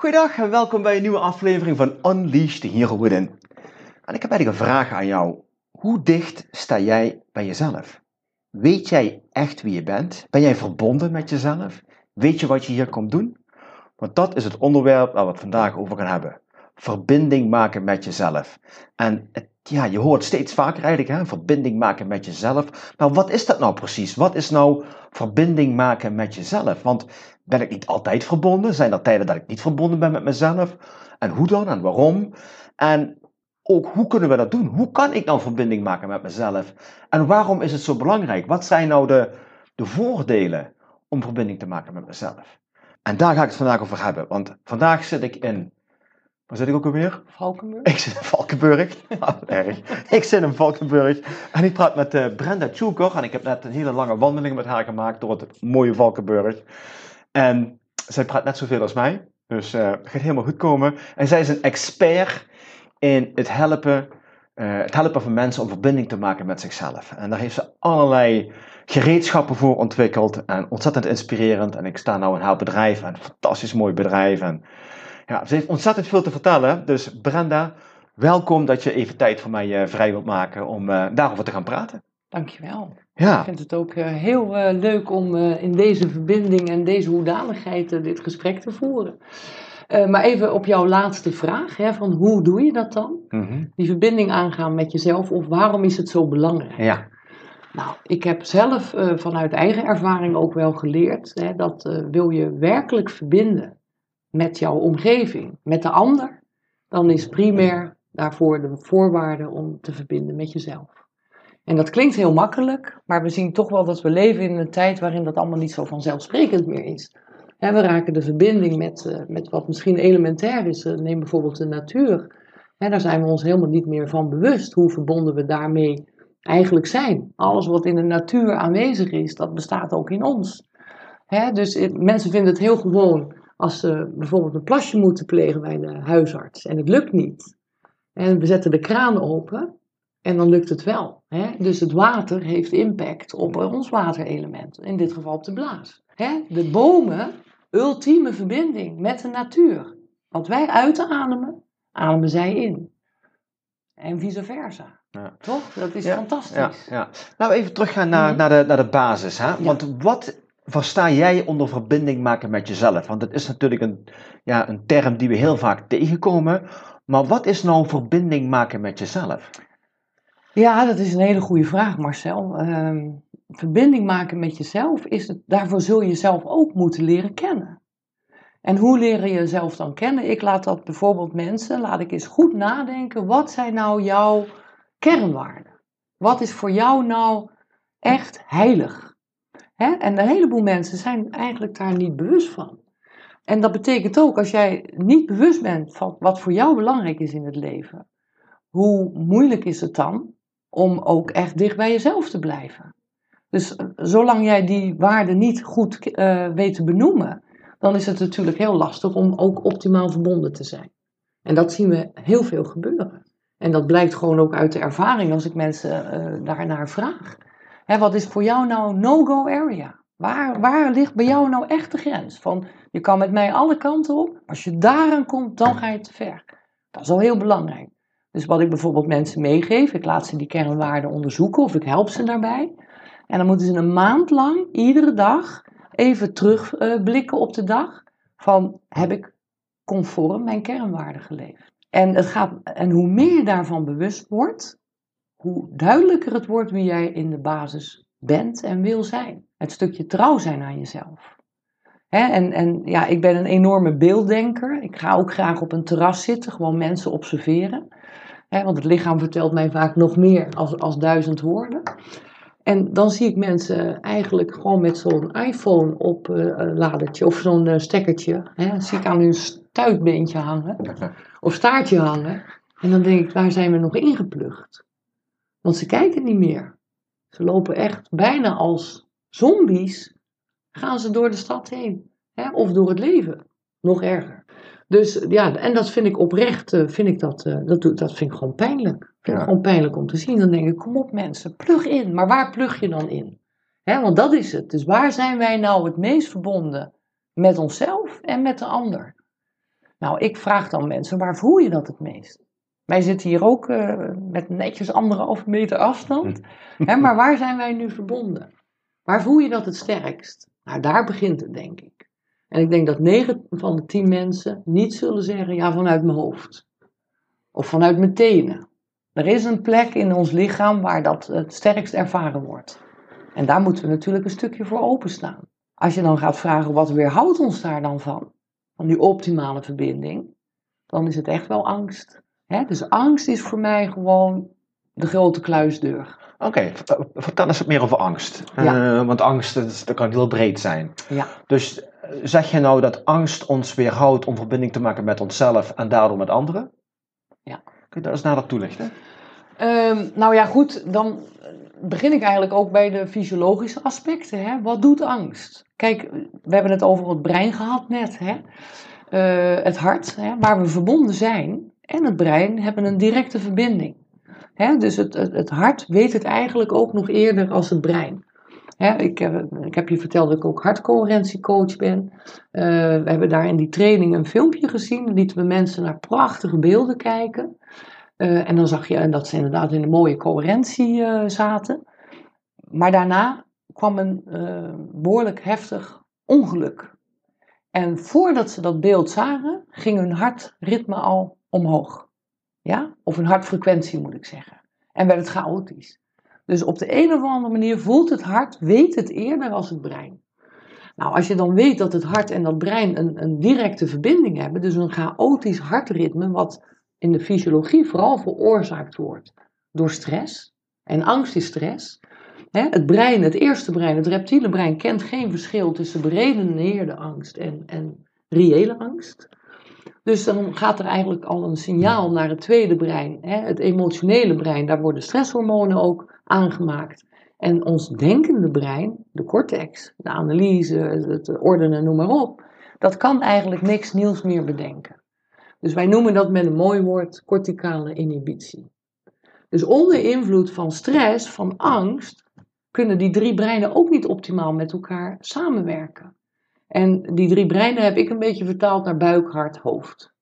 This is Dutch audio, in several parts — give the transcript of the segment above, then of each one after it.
Goedendag en welkom bij een nieuwe aflevering van Unleash the Hero Within. En ik heb eigenlijk een vraag aan jou. Hoe dicht sta jij bij jezelf? Weet jij echt wie je bent? Ben jij verbonden met jezelf? Weet je wat je hier komt doen? Want dat is het onderwerp waar we het vandaag over gaan hebben. Verbinding maken met jezelf. En ja, je hoort steeds vaker eigenlijk, hè, verbinding maken met jezelf. Maar wat is dat nou precies? Wat is nou verbinding maken met jezelf? Want ben ik niet altijd verbonden? Zijn er tijden dat ik niet verbonden ben met mezelf? En hoe dan en waarom? En ook hoe kunnen we dat doen? Hoe kan ik nou verbinding maken met mezelf? En waarom is het zo belangrijk? Wat zijn nou de, de voordelen om verbinding te maken met mezelf? En daar ga ik het vandaag over hebben. Want vandaag zit ik in. Waar zit ik ook alweer? Valkenburg. Ik zit in Valkenburg. Oh, erg. Ik zit in Valkenburg. En ik praat met uh, Brenda Tjoeker. En ik heb net een hele lange wandeling met haar gemaakt door het mooie Valkenburg. En zij praat net zoveel als mij. Dus het gaat helemaal goed komen. En zij is een expert in het helpen, uh, het helpen van mensen om verbinding te maken met zichzelf. En daar heeft ze allerlei gereedschappen voor ontwikkeld. En ontzettend inspirerend. En ik sta nu in haar bedrijf. Een fantastisch mooi bedrijf. En ja, ze heeft ontzettend veel te vertellen. Dus Brenda, welkom dat je even tijd voor mij uh, vrij wilt maken om daarover te gaan praten. Dankjewel. Ja. Ik vind het ook uh, heel leuk om in deze verbinding en deze hoedanigheid dit gesprek te voeren. maar even op jouw laatste vraag, hè, van hoe doe je dat dan? Mm -hmm. Die verbinding aangaan met jezelf of waarom is het zo belangrijk? Ja. Nou, ik heb zelf uh, vanuit eigen ervaring ook wel geleerd hè, dat uh, wil je werkelijk verbinden met jouw omgeving, met de ander, dan is primair daarvoor de voorwaarde om te verbinden met jezelf. En dat klinkt heel makkelijk, maar we zien toch wel dat we leven in een tijd waarin dat allemaal niet zo vanzelfsprekend meer is. We raken de verbinding met, uh, met wat misschien elementair is. neem bijvoorbeeld de natuur. Daar zijn we ons helemaal niet meer van bewust hoe verbonden we daarmee eigenlijk zijn. Alles wat in de natuur aanwezig is, dat bestaat ook in ons. Hè? Dus mensen vinden het heel gewoon als ze bijvoorbeeld een plasje moeten plegen bij de huisarts en het lukt niet. En we zetten de kraan open en dan lukt het wel. Hè? Dus het water heeft impact op ons waterelement, in dit geval op de blaas. Hè? De bomen, ultieme verbinding met de natuur. Wat wij uitademen, ademen zij in. En vice versa. Ja. Toch? Dat is ja, fantastisch. Ja, ja. Nou, even teruggaan naar, naar, de, naar de basis. Hè? Want wat versta jij onder verbinding maken met jezelf? Want het is natuurlijk een, ja, een term die we heel vaak tegenkomen. Maar wat is nou verbinding maken met jezelf? Ja, dat is een hele goede vraag, Marcel. Um, verbinding maken met jezelf, is het, daarvoor zul je jezelf ook moeten leren kennen. En hoe leer je jezelf dan kennen? Ik laat dat bijvoorbeeld mensen, laat ik eens goed nadenken. Wat zijn nou jouw kernwaarden? Wat is voor jou nou echt heilig? En een heleboel mensen zijn eigenlijk daar niet bewust van. En dat betekent ook, als jij niet bewust bent van wat voor jou belangrijk is in het leven, hoe moeilijk is het dan om ook echt dicht bij jezelf te blijven? Dus eh, zolang jij die waarden niet goed uh, weet te benoemen, dan is het natuurlijk heel lastig om ook optimaal verbonden te zijn. En dat zien we heel veel gebeuren. En dat blijkt gewoon ook uit de ervaring als ik mensen uh, daarnaar vraag. Hè, wat is voor jou nou no-go area? Waar, waar ligt bij jou nou echt de grens? Van je kan met mij alle kanten op, als je daaraan komt, dan ga je te ver. Dat is al heel belangrijk. Dus wat ik bijvoorbeeld mensen meegeef, ik laat ze die kernwaarden onderzoeken of ik help ze daarbij. En dan moeten ze een maand lang, iedere dag, even terugblikken op de dag. Van heb ik conform mijn kernwaarden geleefd? En, het gaat, en hoe meer je daarvan bewust wordt, hoe duidelijker het wordt wie jij in de basis bent en wil zijn. Het stukje trouw zijn aan jezelf. en, en ja, ik ben een enorme beelddenker. Ik ga ook graag op een terras zitten, gewoon mensen observeren. Hè, want het lichaam vertelt mij vaak nog meer als, als duizend woorden. En dan zie ik mensen eigenlijk gewoon met zo'n iPhone op uh, ladertje of zo'n uh, stekkertje, hè, zie ik aan hun stuitbeentje hangen of staartje hangen. En dan denk ik, waar zijn we nog ingeplucht? Want ze kijken niet meer. Ze lopen echt bijna als zombies, gaan ze door de stad heen. Hè, of door het leven. Nog erger. Dus ja, en dat vind ik oprecht, uh, vind ik dat, uh, dat, dat vind ik gewoon pijnlijk. Vind ik gewoon pijnlijk om te zien. Dan denk ik, kom op mensen, plug in. Maar waar plug je dan in? Hè, want dat is het. Dus waar zijn wij nou het meest verbonden? Met onszelf en met de ander. Nou, ik vraag dan mensen, waar voel je dat het meest? Wij zitten hier ook uh, met netjes anderhalve meter afstand. Hè, maar waar zijn wij nu verbonden? Waar voel je dat het sterkst? Nou, daar begint het, denk ik. En ik denk dat 9 van de 10 mensen niet zullen zeggen, ja, vanuit mijn hoofd. Of vanuit mijn tenen. Er is een plek in ons lichaam waar dat het sterkst ervaren wordt. En daar moeten we natuurlijk een stukje voor openstaan. Als je dan gaat vragen, wat weerhoudt ons daar dan van? Van die optimale verbinding. Dan is het echt wel angst. Dus angst is voor mij gewoon de grote kluisdeur. Oké, okay, vertel eens wat meer over angst. Ja. Uh, want angst, dat, kan heel breed zijn. Ja. Dus zeg je nou dat angst ons weerhoudt om verbinding te maken met onszelf en daardoor met anderen? Ja. Kun je dat eens nader toelichten? Um, nou ja, goed, dan begin ik eigenlijk ook bij de fysiologische aspecten. Hè? Wat doet angst? Kijk, we hebben het over het brein gehad net. Hè? Uh, het hart, hè, waar we verbonden zijn, en het brein hebben een directe verbinding. Hè? Dus het, het, het hart weet het eigenlijk ook nog eerder als het brein. Ik, heb, ik, heb, je verteld dat ik ook hartcoherentiecoach ben. Uh, we hebben daar in die training een filmpje gezien. Dan lieten we mensen naar prachtige beelden kijken. Uh, en dan zag je dat ze inderdaad in een mooie coherentie uh, zaten. Maar daarna kwam een behoorlijk heftig ongeluk. En voordat ze dat beeld zagen, ging hun hartritme al omhoog. Ja? Of hun hartfrequentie moet ik zeggen. En werd het chaotisch. Dus op de een of andere manier voelt het hart, weet het eerder als het brein. Nou, als je dan weet dat het hart en dat brein een, een directe verbinding hebben, dus een chaotisch hartritme, wat in de fysiologie vooral veroorzaakt wordt door stress, en angst is stress. Het brein, het eerste brein, het reptiele brein, kent geen verschil tussen beredeneerde angst en, en reële angst. Dus dan gaat er eigenlijk al een signaal naar het tweede brein, het emotionele brein. Daar worden stresshormonen ook aangemaakt. En ons denkende brein, de cortex, de analyse, het ordenen, noem maar op, dat kan eigenlijk niks nieuws meer bedenken. Dus wij noemen dat met een mooi woord corticale inhibitie. Dus onder invloed van stress, van angst, kunnen die drie breinen ook niet optimaal met elkaar samenwerken. En die drie breinen heb ik een beetje vertaald naar buik, hart, hoofd.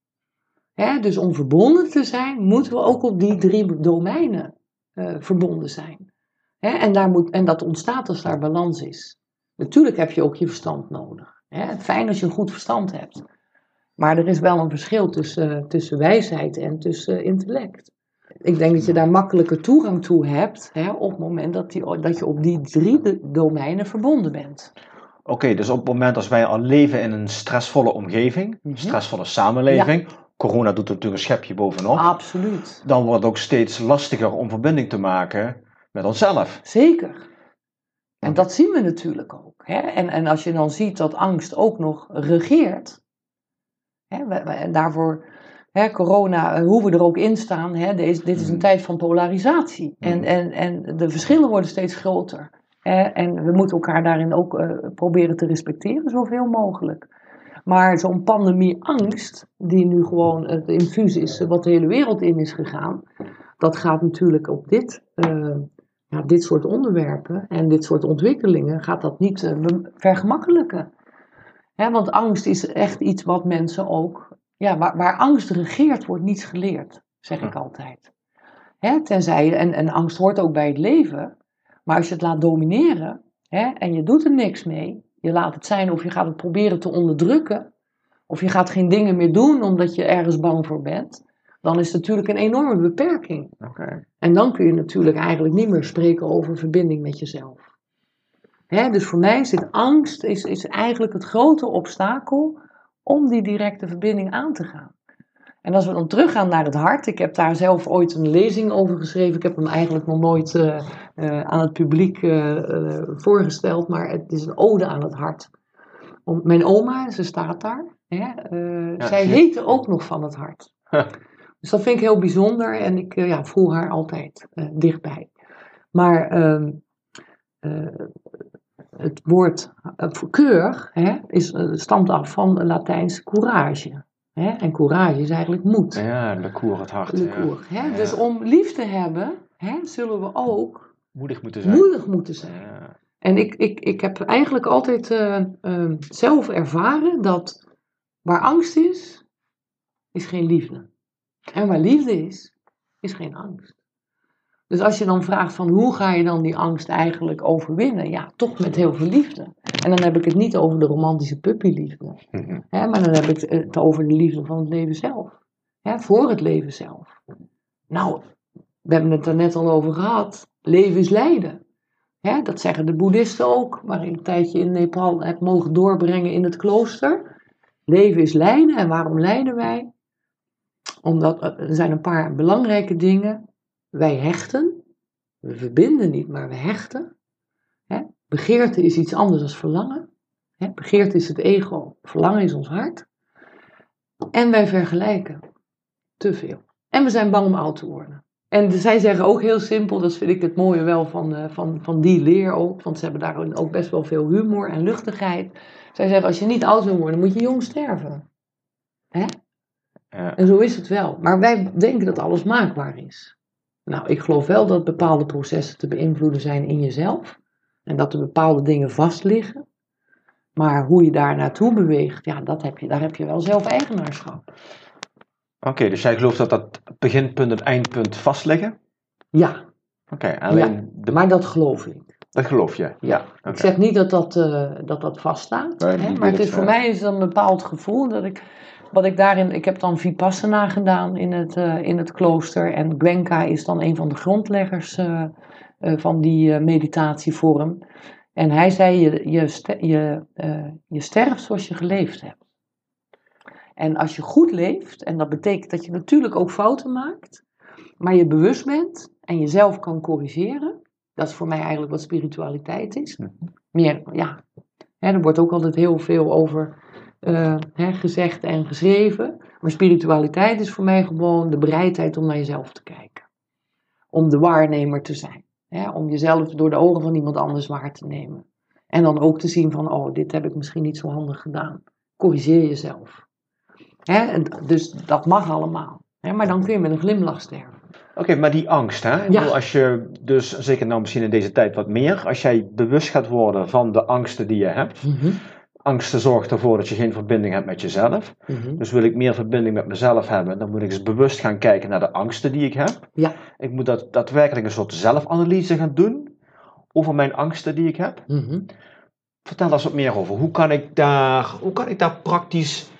dus om verbonden te zijn, moeten we ook op die drie domeinen uh, verbonden zijn. en, daar moet, en dat ontstaat als daar balans is. Natuurlijk heb je ook je verstand nodig. fijn als je een goed verstand hebt. Maar er is wel een verschil tussen, tussen wijsheid en tussen intellect. Ik denk dat je daar makkelijker toegang toe hebt op het moment dat, die, dat je op die drie domeinen verbonden bent. Oké, dus op het moment als wij al leven in een stressvolle omgeving, mm stressvolle samenleving, corona doet er natuurlijk een schepje bovenop. Absoluut. Dan wordt het ook steeds lastiger om verbinding te maken met onszelf. Zeker. En dat zien we natuurlijk ook. Hè? En, en als je dan ziet dat angst ook nog regeert, hè, en daarvoor, hè, corona, eh, hoe we er ook in staan, hè, deze, dit is een mhm. tijd van polarisatie. En, mhm. en, en de verschillen worden steeds groter en we moeten elkaar daarin ook uh, proberen te respecteren, zoveel mogelijk. Maar zo'n pandemie-angst, die nu gewoon het infuus is, wat de hele wereld in is gegaan, dat gaat natuurlijk op dit, uh, ja, dit soort onderwerpen en dit soort ontwikkelingen, gaat dat niet uh, vergemakkelijken. Hè, want angst is echt iets wat mensen ook, ja, waar, waar angst regeert, wordt niets geleerd, zeg ik altijd. Hè, tenzij, en, en angst hoort ook bij het leven, maar als je het laat domineren hè, en je doet er niks mee, je laat het zijn of je gaat het proberen te onderdrukken, of je gaat geen dingen meer doen omdat je ergens bang voor bent, dan is het natuurlijk een enorme beperking. Okay. En dan kun je natuurlijk eigenlijk niet meer spreken over verbinding met jezelf. Hè, dus voor mij zit angst is, is eigenlijk het grote obstakel om die directe verbinding aan te gaan. En als we dan teruggaan naar het hart, ik heb daar zelf ooit een lezing over geschreven. Ik heb hem eigenlijk nog nooit uh, uh, aan het publiek uh, voorgesteld, maar het is een ode aan het hart. Om, mijn oma, ze staat daar, hè, ja, zij heette ook nog van het hart. Dus dat vind ik heel bijzonder en ik ja, voel haar altijd dichtbij. Maar ehm, het woord keur hè, is, stamt af van Latijns courage. Hè? En courage is eigenlijk moed. Ja, de koer, het hart. De koer, hè? Dus om lief te hebben, hè, zullen we ook moedig moeten zijn. Moedig moeten zijn. En ik, ik, ik heb eigenlijk altijd uh, uh, zelf ervaren dat waar angst is, is geen liefde. En waar liefde is, is geen angst. Dus als je dan vraagt van hoe ga je dan die angst eigenlijk overwinnen? Ja, toch met heel veel liefde. En dan heb ik het niet over de romantische puppyliefde. Mm maar dan heb ik het over de liefde van het leven zelf. Hè, voor het leven zelf. Nou, we hebben het er net al over gehad. Leven is lijden. Hè, dat zeggen de boeddhisten ook, waar ik een tijdje in Nepal heb mogen doorbrengen in het klooster. Leven is lijden. En waarom lijden wij? Omdat er zijn een paar belangrijke dingen. Wij hechten. We verbinden niet, maar we hechten. Hè? Begeerte is iets anders dan verlangen. Hè? Begeerte is het ego, verlangen is ons hart. En wij vergelijken te veel. En we zijn bang om oud te worden. En zij zeggen ook heel simpel, dat vind ik het mooie wel van, uh, van, van die leer ook, want ze hebben daar ook best wel veel humor en luchtigheid. Zij zeggen, als je niet oud wil worden, moet je jong sterven. Hè? Ja. En zo is het wel. Maar wij denken dat alles maakbaar is. Nou, ik geloof wel dat bepaalde processen te beïnvloeden zijn in jezelf. En dat er bepaalde dingen vastliggen. Maar hoe je daar naartoe beweegt, ja, dat heb je, daar heb je wel zelf eigenaarschap. Oké, dus jij gelooft dat dat beginpunt en eindpunt vastliggen? Ja. Oké, alleen... De... Maar dat geloof ik. Dat geloof je? Ja. Ik zeg niet dat dat, uh, dat, dat vaststaat. Nee, hè? Maar het is, voor mij is het een bepaald gevoel dat ik wat ik daarin, ik heb dan Vipassana gedaan in het, uh, in het klooster. En Gwenka is dan een van de grondleggers uh, uh, van die meditatievorm. En hij zei, je, je, je, je sterft zoals je geleefd hebt. En als je goed leeft, en dat betekent dat je natuurlijk ook fouten maakt, maar je bewust bent en jezelf kan corrigeren. Dat is voor mij eigenlijk wat spiritualiteit is. Meer, ja, hè, er wordt ook altijd heel veel over uh, hè, gezegd en geschreven. Maar spiritualiteit is voor mij gewoon de bereidheid om naar jezelf te kijken. Om de waarnemer te zijn. Hè, om jezelf door de ogen van iemand anders waar te nemen. En dan ook te zien van, oh, dit heb ik misschien niet zo handig gedaan. Corrigeer jezelf. Hè, dus dat mag allemaal. Maar dan kun je met een glimlach sterven. Oké, maar die angst, hè? Ja. als je dus, zeker nou misschien in deze tijd wat meer, als jij bewust gaat worden van de angsten die je hebt, mm angsten zorgt ervoor dat je geen verbinding hebt met jezelf. Mhm. Dus wil ik meer verbinding met mezelf hebben, dan moet ik eens bewust gaan kijken naar de angsten die ik heb. Ja. Ik moet dat, daadwerkelijk een soort zelfanalyse gaan doen over mijn angsten die ik heb. Mhm. Vertel eens wat meer over. Hoe kan ik daar, hoe kan ik daar praktisch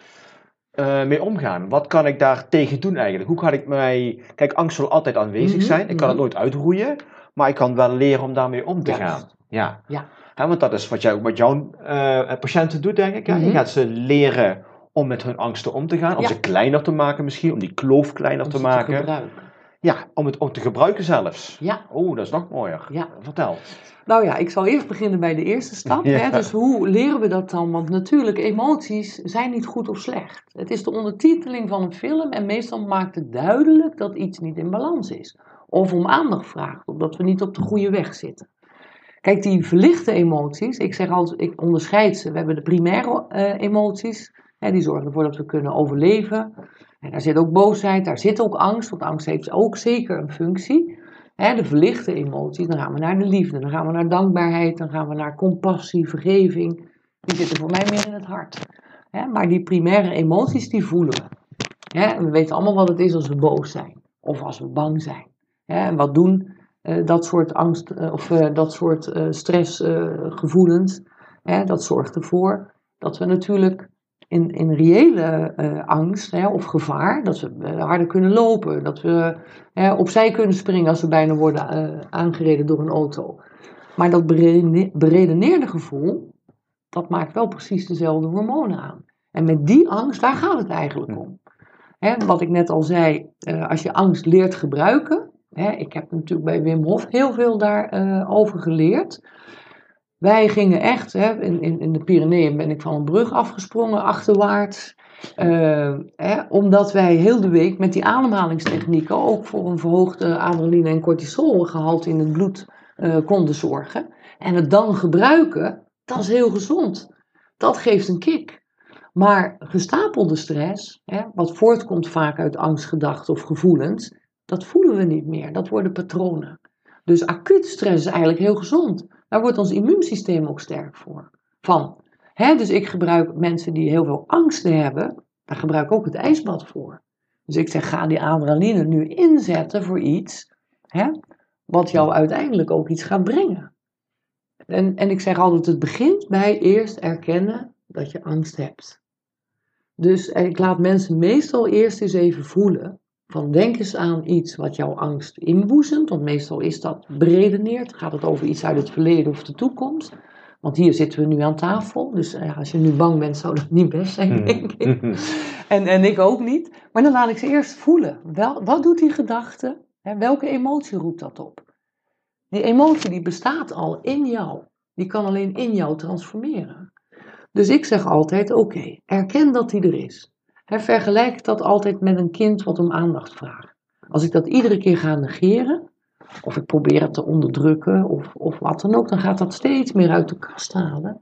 uh, mee omgaan? Wat kan ik daar tegen doen eigenlijk? Hoe kan ik mij... Kijk, angst zal altijd aanwezig mhm. zijn. Ik kan het nooit uitroeien. Maar ik kan wel leren om daarmee om te gaan. Ja. ja want dat is wat jij ook met jouw uh, patiënten doet, denk ik. Je mhm. gaat ze leren om met hun angsten om te gaan, om ze kleiner te maken misschien, om die kloof kleiner te maken. Te ja, om het om te gebruiken zelfs. Ja. Oh, dat is nog mooier. Ja. Vertel. Nou ja, ik zal eerst beginnen bij de eerste stap. Hè? Dus hoe leren we dat dan? Want natuurlijk, emoties zijn niet goed of slecht. Het is de ondertiteling van een film en meestal maakt het duidelijk dat iets niet in balans is. Of om aandacht vraagt, omdat we niet op de goede weg zitten. Kijk, die verlichte emoties, ik zeg altijd, ik onderscheid ze. We hebben de primaire uh, emoties, hè, die zorgen ervoor dat we kunnen overleven. En daar zit ook boosheid, daar zit ook angst, want angst heeft ook zeker een functie. Hè, de verlichte emoties, dan gaan we naar de liefde, dan gaan we naar dankbaarheid, dan gaan we naar compassie, vergeving. Die zitten voor mij meer in het hart. Hè, maar die primaire emoties, die voelen we. Hè, we weten allemaal wat het is als we boos zijn of als we bang zijn. en wat doen dat soort angst uh, of uh, dat soort stressgevoelens, dat zorgt ervoor dat we natuurlijk in, in reële angst hè, of gevaar, dat we harder kunnen lopen, dat we opzij kunnen springen als we bijna worden aangereden door een auto. Maar dat beredeneerde gevoel, dat maakt wel precies dezelfde hormonen aan. En met die angst, daar gaat het eigenlijk om. Hè, wat ik net al zei, eh, als je angst leert gebruiken. Hè, ik heb natuurlijk bij Wim Hof heel veel daarover over geleerd. Wij gingen echt, hè, in, in, in de Pyreneeën ben ik van een brug afgesprongen, achterwaarts. Uh, hè, omdat wij heel de week met die ademhalingstechnieken ook voor een verhoogde adrenaline en cortisolgehalte in het bloed uh, konden zorgen. En het dan gebruiken, dat is heel gezond. Dat geeft een kick. Maar gestapelde stress, hè, wat voortkomt vaak uit angstgedachten of gevoelens, dat voelen we niet meer. Dat worden patronen. Dus acute stress is eigenlijk heel gezond. Daar wordt ons immuunsysteem ook sterk voor. Van. Dus ik gebruik mensen die heel veel angsten hebben, daar gebruik ik ook het ijsbad voor. Dus ik zeg, ga die adrenaline nu inzetten voor iets wat jou uiteindelijk ook iets gaat brengen. En, en ik zeg altijd, het begint bij eerst erkennen dat je angst hebt. Dus ik laat mensen meestal eerst eens even voelen. Van denk eens aan iets wat jouw angst inboezemt. Want meestal is dat beredeneerd. Gaat het over iets uit het verleden of de toekomst. Want hier zitten we nu aan tafel. Dus ja, als je nu bang bent, zou dat niet best zijn, hmm. denk ik. En, en ik ook niet. Maar dan laat ik ze eerst voelen. Wel, wat doet die gedachte? welke emotie roept dat op? Die emotie die bestaat al in jou. Die kan alleen in jou transformeren. Dus ik zeg altijd: oké, erken dat die er is. He, vergelijk dat altijd met een kind wat om aandacht vraagt. Als ik dat iedere keer ga negeren, of ik probeer het te onderdrukken, of, of wat dan ook, dan gaat dat steeds meer uit de kast halen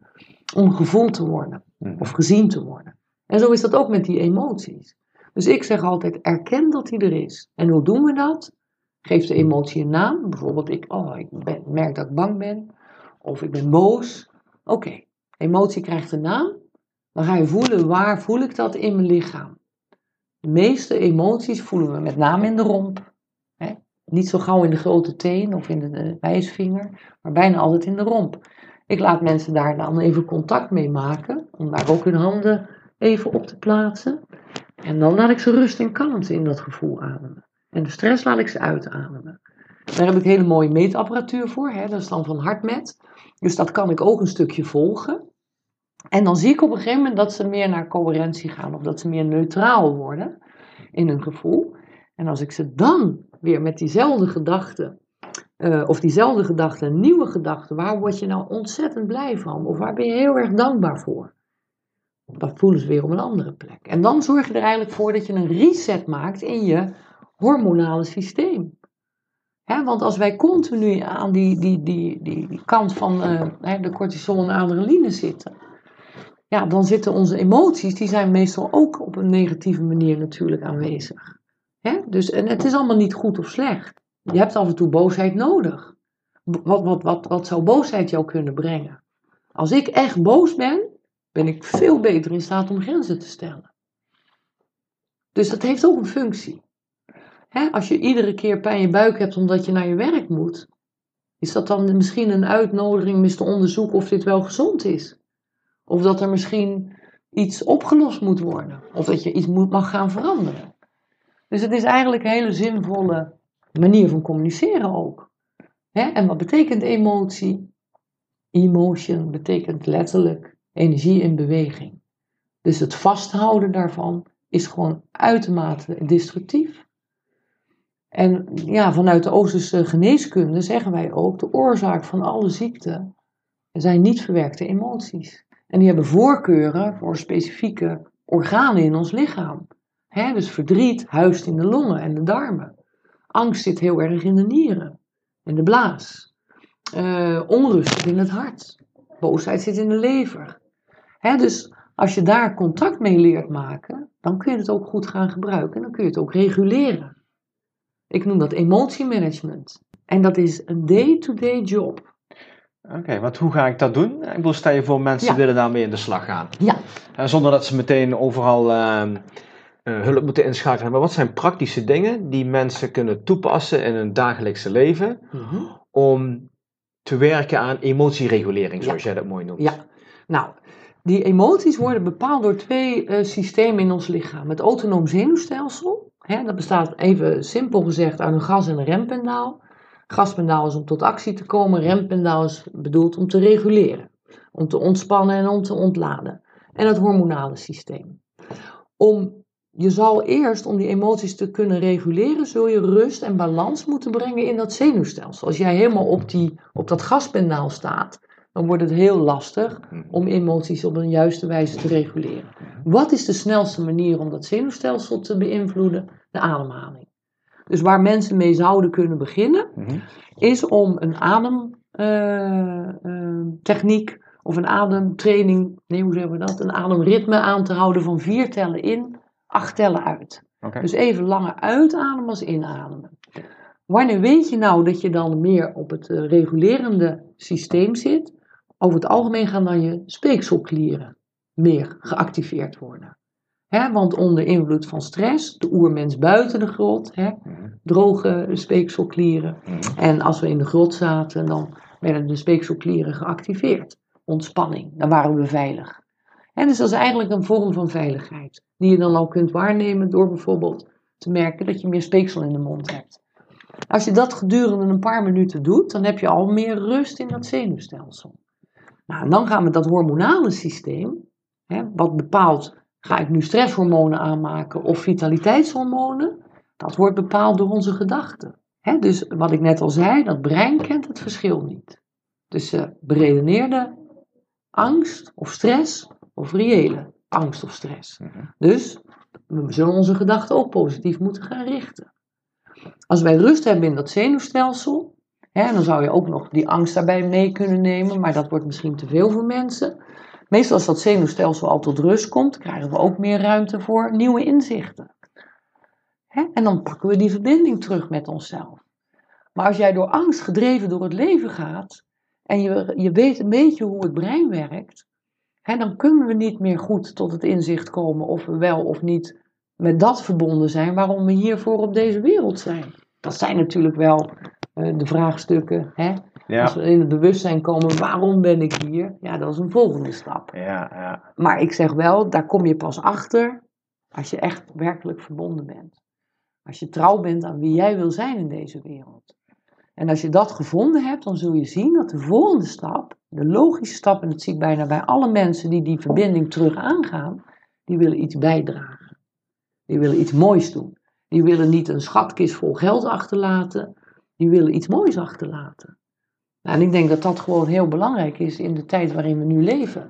om gevoeld te worden mhm. of gezien te worden. En zo is dat ook met die emoties. Dus ik zeg altijd: erken dat die er is. En hoe doen we dat? Geef de emotie een naam. Bijvoorbeeld, ik, oh, ik ben, merk dat ik bang ben, of ik ben boos. Oké, Emotie krijgt een naam. Dan ga je voelen waar voel ik dat in mijn lichaam. De meeste emoties voelen we met name in de romp. Hè? Niet zo gauw in de grote teen of in de wijsvinger, maar bijna altijd in de romp. Ik laat mensen daar dan even contact mee maken, om daar ook hun handen even op te plaatsen. En dan laat ik ze rust en kalmte in dat gevoel ademen. En de stress laat ik ze uitademen. Daar heb ik hele mooie meetapparatuur voor. Hè? Dat is dan van HartMet. Dus dat kan ik ook een stukje volgen. En dan zie ik op een gegeven moment dat ze meer naar coherentie gaan of dat ze meer neutraal worden in hun gevoel. En als ik ze dan weer met diezelfde gedachten, uh, of diezelfde gedachten, een nieuwe gedachte, waar word je nou ontzettend blij van? Of waar ben je heel erg dankbaar voor? Dat voelen ze weer op een andere plek. En dan zorg je er eigenlijk voor dat je een reset maakt in je hormonale systeem want als wij continu aan die, die, die, die, die kant van uh, de cortisol en adrenaline zitten, ja, dan zitten onze emoties, die zijn meestal ook op een negatieve manier natuurlijk aanwezig. Dus, en het is allemaal niet goed of slecht. Je hebt af en toe boosheid nodig. Wat, wat, wat, wat zou boosheid jou kunnen brengen? Als ik echt boos ben, ben ik veel beter in staat om grenzen te stellen. Dus dat heeft ook een functie. Hè, als je iedere keer pijn in je buik hebt omdat je naar je werk moet, is dat dan misschien een uitnodiging om te onderzoeken of dit wel gezond is? Of dat er misschien iets opgelost moet worden? Of dat je iets moet, mag gaan veranderen? Dus het is eigenlijk een hele zinvolle manier van communiceren ook. Hè? En wat betekent emotie? Emotion betekent letterlijk energie in beweging. Dus het vasthouden daarvan is gewoon uitermate destructief. En ja, vanuit de Oosterse geneeskunde zeggen wij ook, de oorzaak van alle ziekten zijn niet verwerkte emoties. En die hebben voorkeuren voor specifieke organen in ons lichaam. dus verdriet huist in de longen en de darmen. Angst zit heel erg in de nieren en de blaas. Uh, onrust zit in het hart. Boosheid zit in de lever. dus als je daar contact mee leert maken, dan kun je het ook goed gaan gebruiken en dan kun je het ook reguleren. Ik noem dat emotiemanagement. En dat is een day-to-day job. Oké, want hoe ga ik dat doen? Ik wil stel je voor mensen willen daarmee in de slag gaan. Ja. zonder dat ze meteen overal ehm, eh, hulp moeten inschakelen. Maar wat zijn praktische dingen die mensen kunnen toepassen in hun dagelijkse leven mhm. om te werken aan emotieregulering, zoals jij dat mooi noemt? Ja, nou, die emoties worden bepaald door twee uh, systemen in ons lichaam. Het autonoom zenuwstelsel dat bestaat even simpel gezegd uit een gas- en een rempendaal. Gaspendaal is om tot actie te komen, rempendaal is bedoeld om te reguleren, om te ontspannen en om te ontladen. En het hormonale systeem. Om je zal eerst, om die emoties te kunnen reguleren, zul je rust en balans moeten brengen in dat zenuwstelsel. Als jij helemaal op, die, op dat gaspedaal staat, dan wordt het heel lastig om emoties op een juiste wijze te reguleren. Wat is de snelste manier om dat zenuwstelsel te beïnvloeden? De ademhaling. Dus waar mensen mee zouden kunnen beginnen, Mhm. is om een ademtechniek of een ademtraining, nee hoe zeggen we dat, een ademritme aan te houden van vier tellen in, acht tellen uit. Dus even langer uitademen als inademen. Wanneer weet je nou dat je dan meer op het eh, regulerende systeem zit? Over het algemeen gaan dan je speekselklieren meer geactiveerd worden. Hè, want onder invloed van stress, de oermens buiten de grot, hè, Mhm. droge speekselklieren. Mhm. En als we in de grot zaten, dan werden de speekselklieren geactiveerd. Ontspanning, dan waren we veilig. En dus dat is eigenlijk een vorm van veiligheid. Die je dan al kunt waarnemen door bijvoorbeeld te merken dat je meer speeksel in de mond hebt. Als je dat gedurende een paar minuten doet, dan heb je al meer rust in dat zenuwstelsel. Nou, en dan gaan we dat hormonale systeem, hè, wat bepaalt, ga ik nu stresshormonen aanmaken of vitaliteitshormonen, dat wordt bepaald door onze gedachten. Dus wat ik net al zei, dat brein kent het verschil niet. Tussen beredeneerde angst of stress of reële angst of stress. Mhm. Dus we zullen onze gedachten ook positief moeten gaan richten. Als wij rust hebben in dat zenuwstelsel, hè, dan zou je ook nog die angst daarbij mee kunnen nemen, maar dat wordt misschien te veel voor mensen. Meestal als dat zenuwstelsel al tot rust komt, krijgen we ook meer ruimte voor nieuwe inzichten. Hè? En dan pakken we die verbinding terug met onszelf. Maar als jij door angst gedreven door het leven gaat en je, je weet een beetje hoe het brein werkt, hè, dan kunnen we niet meer goed tot het inzicht komen of we wel of niet met dat verbonden zijn waarom we hiervoor op deze wereld zijn. Dat zijn natuurlijk wel eh, de vraagstukken. Hè? Ja. Als we in het bewustzijn komen, waarom ben ik hier? Ja, dat is een volgende stap. Ja, ja. Maar ik zeg wel, daar kom je pas achter als je echt werkelijk verbonden bent. Als je trouw bent aan wie jij wil zijn in deze wereld. En als je dat gevonden hebt, dan zul je zien dat de volgende stap, de logische stap, en dat zie ik bijna bij alle mensen die die verbinding terug aangaan, die willen iets bijdragen. Die willen iets moois doen. Die willen niet een schatkist vol geld achterlaten, die willen iets moois achterlaten. Nou, en ik denk dat dat gewoon heel belangrijk is in de tijd waarin we nu leven.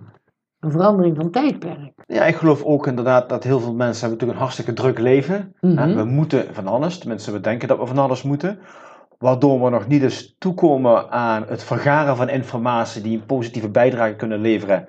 Een verandering van tijdperk. Ja, ik geloof ook inderdaad dat heel veel mensen hebben natuurlijk een hartstikke druk leven. Mhm. We moeten van alles, tenminste we denken dat we van alles moeten. Waardoor we nog niet eens toekomen aan het vergaren van informatie die een positieve bijdrage kunnen leveren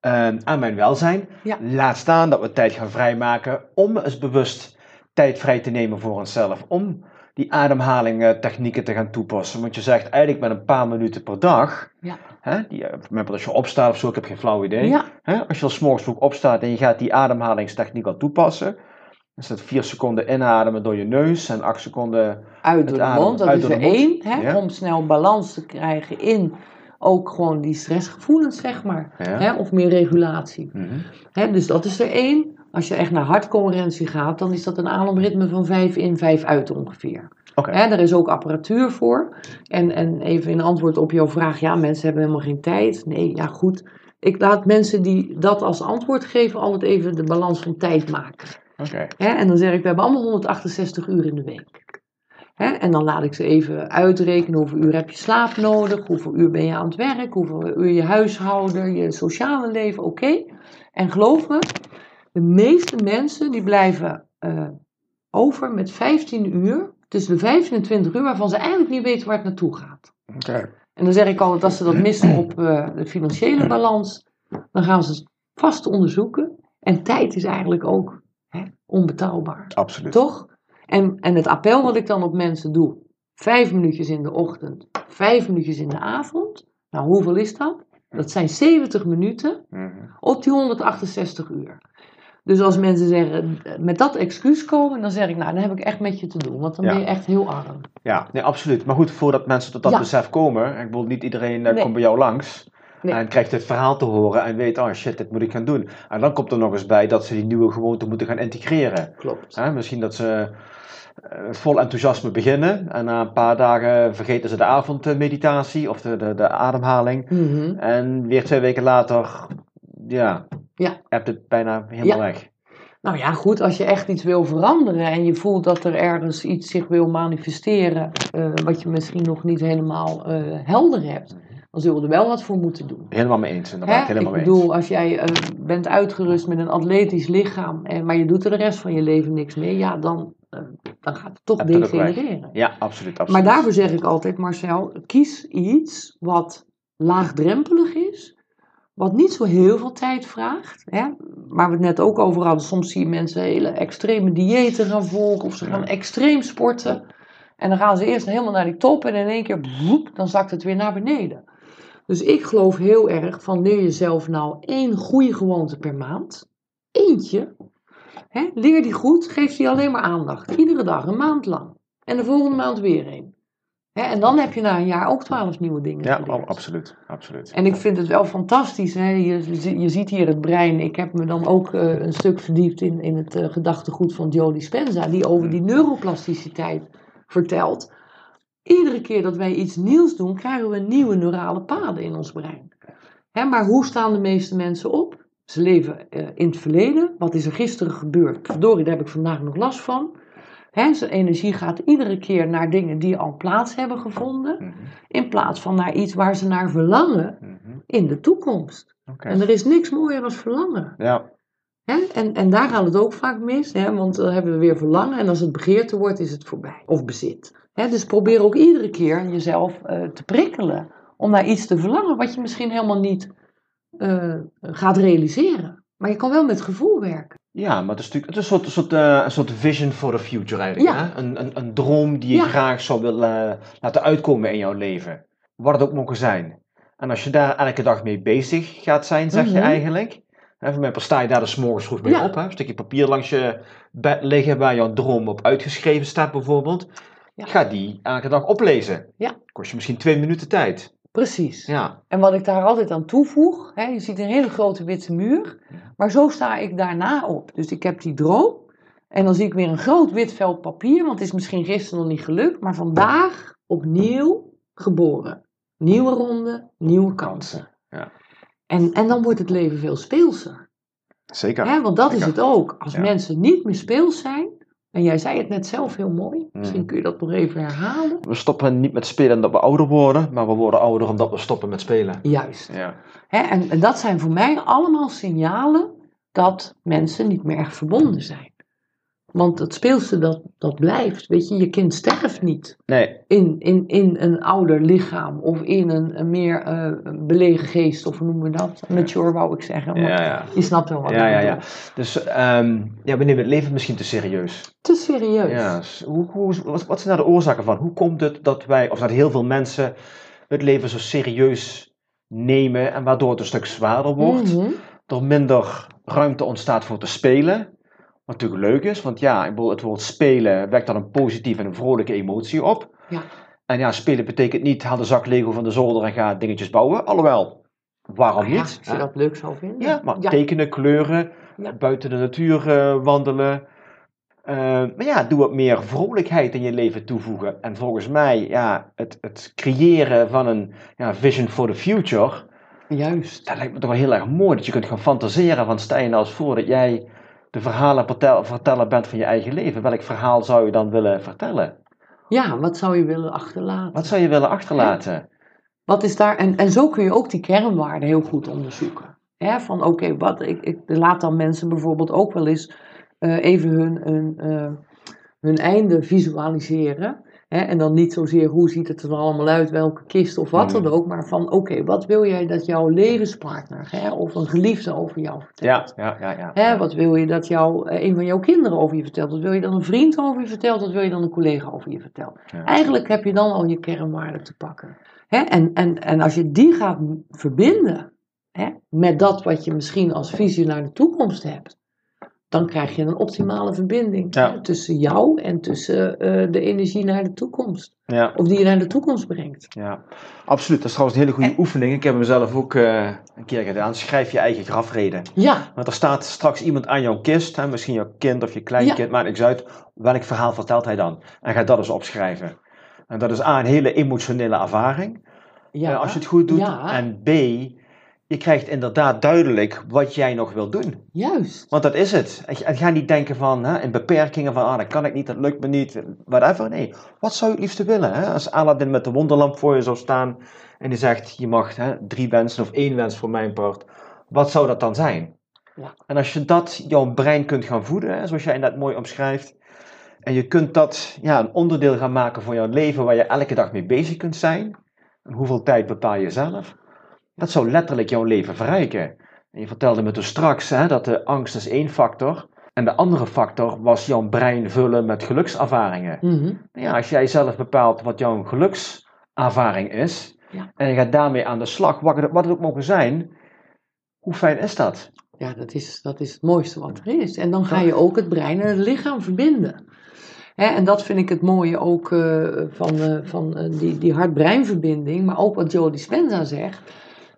eh, aan mijn welzijn. Ja. Laat staan dat we tijd gaan vrijmaken om eens bewust tijd vrij te nemen voor onszelf. Om die ademhaling eh, technieken te gaan toepassen. Want je zegt eigenlijk met een paar minuten per dag. Ja. Hè, die, eh, bijvoorbeeld als je opstaat of zo, ik heb geen flauw idee. Ja, Hè, als je al 's morgens vroeg opstaat en je gaat die ademhalingstechniek al toepassen, dan is dat 4 seconden inademen door je neus en 8 seconden. uit door de mond. Dat uit is er één. Hè, Ja. Om snel balans te krijgen in ook gewoon die stressgevoelens, zeg maar. Ja. Hè, of meer regulatie. Mhm. Hè, dus dat is er één. Als je echt naar hartcoherentie gaat, dan is dat een ademritme van 5 in, 5 uit ongeveer. Oké. Hè, er is ook apparatuur voor. En, en even in antwoord op jouw vraag, ja, mensen hebben helemaal geen tijd. Nee, ja, goed. Ik laat mensen die dat als antwoord geven altijd even de balans van tijd maken. Oké. Hè, en dan zeg ik, we hebben allemaal 168 uur in de week. Hè, en dan laat ik ze even uitrekenen hoeveel uur heb je slaap nodig, hoeveel uur ben je aan het werk, hoeveel uur je huishouden, je sociale leven, oké. En geloof me, de meeste mensen die blijven eh, over met 15 uur, tussen de 15 en 20 uur, waarvan ze eigenlijk niet weten waar het naartoe gaat. Oké. En dan zeg ik altijd, als ze dat missen op eh, de financiële balans, dan gaan ze het vast onderzoeken. En tijd is eigenlijk ook hè, onbetaalbaar. Absoluut. Toch? En, en het appel wat ik dan op mensen doe, vijf minuutjes in de ochtend, vijf minuutjes in de avond. Nou, hoeveel is dat? Dat zijn 70 minuten Mhm. op die 168 uur. Dus als mensen zeggen, met dat excuus komen, dan zeg ik, nou, dan heb ik echt met je te doen. Want dan Ja. ben je echt heel arm. Ja, nee, absoluut. Maar goed, voordat mensen tot dat Ja. besef komen, ik bedoel, niet iedereen eh, Nee. komt bij jou langs. Nee. En krijgt het verhaal te horen en weet, oh shit, dit moet ik gaan doen. En dan komt er nog eens bij dat ze die nieuwe gewoonte moeten gaan integreren. Klopt. Hè, misschien dat ze eh, vol enthousiasme beginnen en na een paar dagen vergeten ze de avondmeditatie of de, de, de ademhaling. Mhm. En weer twee weken later, ja, Ja. hebt het bijna helemaal Ja. weg. Nou ja, goed, als je echt iets wil veranderen en je voelt dat er ergens iets zich wil manifesteren, eh, wat je misschien nog niet helemaal eh, helder hebt, dan zullen we er wel wat voor moeten doen. Helemaal mee eens. Ben Hè? ik helemaal ik eens. bedoel, als jij eh, bent uitgerust met een atletisch lichaam, en, maar je doet er de rest van je leven niks mee, ja, dan, dan gaat het toch degenereren. Ja, absoluut. absoluut. Maar daarvoor zeg ik altijd, Marcel, kies iets wat laagdrempelig is, wat niet zo heel veel tijd vraagt. Hè? Waar we het net ook over hadden, soms zie je mensen hele extreme diëten gaan volgen of ze gaan extreem sporten. En dan gaan ze eerst helemaal naar die top en in één keer, dan zakt het weer naar beneden. Dus ik geloof heel erg van leer jezelf nou één goede gewoonte per maand. Eentje. Hè? Leer die goed, geef die alleen maar aandacht. Iedere dag, een maand lang. En de volgende maand weer één. Hè? En dan heb je na een jaar ook twaalf nieuwe dingen Ja, oh, absoluut. absoluut. En ik vind het wel fantastisch. Hè? Je, je ziet hier het brein. Ik heb me dan ook eh, een stuk verdiept in, in het eh, gedachtegoed van Joe Dispenza, die over die neuroplasticiteit vertelt. Iedere keer dat wij iets nieuws doen, krijgen we nieuwe neurale paden in ons brein. Hè, maar hoe staan de meeste mensen op? Ze leven eh, in het verleden. Wat is er gisteren gebeurd? Verdorie, daar heb ik vandaag nog last van. Hè, zijn energie gaat iedere keer naar dingen die al plaats hebben gevonden. Mhm, In plaats van naar iets waar ze naar verlangen mhm. in de toekomst. En er is niks mooier dan verlangen. Ja, Hè? En, en daar gaat het ook vaak mis, hè? want dan hebben we weer verlangen en als het begeerte wordt, is het voorbij. Of bezit. Hè? Dus probeer ook iedere keer jezelf eh, te prikkelen om naar iets te verlangen wat je misschien helemaal niet eh, gaat realiseren. Maar je kan wel met gevoel werken. Ja, maar het is natuurlijk het is een soort, een soort, eh, een soort vision for the future eigenlijk. Ja. Hè? Een, een, een droom die je Ja. graag zou willen eh, laten uitkomen in jouw leven. Wat het ook mogen zijn. En als je daar elke dag mee bezig gaat zijn, zeg je Mhm. eigenlijk. Hè, voor mij sta je daar dus morgens vroeg mee Ja. op. Hè? Een stukje papier langs je bed liggen waar jouw droom op uitgeschreven staat bijvoorbeeld. Ga die elke dag oplezen. Ja. Kost je misschien twee minuten tijd. Precies. Ja. En wat ik daar altijd aan toevoeg, hè, je ziet een hele grote witte muur, maar zo sta ik daarna op. Dus ik heb die droom en dan zie ik weer een groot wit vel papier, want het is misschien gisteren nog niet gelukt, maar vandaag opnieuw geboren. Nieuwe ronde, nieuwe kansen. Ja. En, en dan wordt het leven veel speelser. Zeker. Hè, want dat is het ook. Als Ja. mensen niet meer speels zijn, en jij zei het net zelf heel mooi, misschien Mm. kun je dat nog even herhalen. We stoppen niet met spelen omdat we ouder worden, maar we worden ouder omdat we stoppen met spelen. Juist. Ja. Hè, en, en dat zijn voor mij allemaal signalen dat mensen niet meer echt verbonden zijn. Want het speelse dat, dat blijft. Weet je, je kind sterft niet Nee, in, in, in een ouder lichaam of in een, een meer eh, belegen geest, of hoe noemen we dat? Mature wou ik zeggen. Maar ja, ja. Je snapt wel wat Ja, ik ja, ja. Dus ehm, ja, we nemen het leven misschien te serieus. Te serieus. Ja, hoe, hoe, wat, wat zijn nou de oorzaken van? Hoe komt het dat wij, of dat heel veel mensen het leven zo serieus nemen en waardoor het een stuk zwaarder wordt? Mhm. Er minder ruimte ontstaat voor te spelen. Wat natuurlijk leuk is, want ja, ik bedoel, het woord spelen wekt dan een positieve en een vrolijke emotie op. Ja. En ja, spelen betekent niet haal de zak Lego van de zolder en ga dingetjes bouwen. Alhoewel, waarom ja, niet? als je dat leuk zou vinden. Ja, maar ja. tekenen, kleuren, buiten de natuur eh, wandelen. Eh, maar ja, doe wat meer vrolijkheid in je leven toevoegen. En volgens mij, ja, het, het creëren van een ja, vision for the future, Juist. dat lijkt me toch wel heel erg mooi. Dat je kunt gaan fantaseren van stel je nou eens voor dat jij de verhalen vertel, verteller bent van je eigen leven. Welk verhaal zou je dan willen vertellen? Ja, wat zou je willen achterlaten? Wat zou je willen achterlaten? Wat is daar, en, en zo kun je ook die kernwaarden heel goed onderzoeken. Hè, van oké, wat ik, ik laat dan mensen bijvoorbeeld ook wel eens eh, even hun, hun, eh, hun einde visualiseren. Hè, en dan niet zozeer hoe ziet het er allemaal uit, welke kist of wat dan ook. Maar van oké, wat wil jij dat jouw levenspartner hè, of een geliefde over jou vertelt? Ja, ja, ja. ja. Hè, wat wil je dat jouw, eh, een van jouw kinderen over je vertelt? Wat wil je dan een vriend over je vertelt? Wat wil je dan een collega over je vertelt? Ja. Eigenlijk heb je dan al je kernwaarden te pakken. Hè? En, en, en als je die gaat verbinden hè, met dat wat je misschien als visie naar de toekomst hebt, dan krijg je een optimale verbinding Ja. tussen jou en tussen eh, de energie naar de toekomst. ja. Of die je naar de toekomst brengt. Ja, absoluut. Dat is trouwens een hele goede En- oefening. Ik heb hem zelf ook eh, een keer gedaan. Schrijf je eigen grafreden. Ja, Want er staat straks iemand aan jouw kist, hè, misschien jouw kind of je kleinkind, maakt niks uit. Welk verhaal vertelt hij dan? En ga dat eens opschrijven. En dat is A, een hele emotionele ervaring, ja. eh, als je het goed doet. Ja. En B, je krijgt inderdaad duidelijk wat jij nog wil doen. Juist. Want dat is het. En ga niet denken van, hè, in beperkingen van, ah, dat kan ik niet, dat lukt me niet, whatever. Nee, wat zou je het liefste willen? Hè? Als Aladdin met de wonderlamp voor je zou staan en die zegt, je mag hè, drie wensen of één wens voor mijn part. Wat zou dat dan zijn? Ja. En als je dat jouw brein kunt gaan voeden, hè, zoals jij net mooi omschrijft, en je kunt dat ja, een onderdeel gaan maken van jouw leven waar je elke dag mee bezig kunt zijn, en hoeveel tijd bepaal je zelf, dat zou letterlijk jouw leven verrijken. En je vertelde me dus straks hè, dat de angst is één factor. En de andere factor was jouw brein vullen met gelukservaringen. Mhm. Nou Ja, als jij zelf bepaalt wat jouw gelukservaring is. Ja. En je gaat daarmee aan de slag, wat het, wat het ook mogen zijn. Hoe fijn is dat? Ja, dat is, dat is het mooiste wat er is. En dan ga je ook het brein en het lichaam verbinden. En dat vind ik het mooie ook eh, van, eh, van eh, die, die hart-breinverbinding. Maar ook wat Joe Dispenza zegt.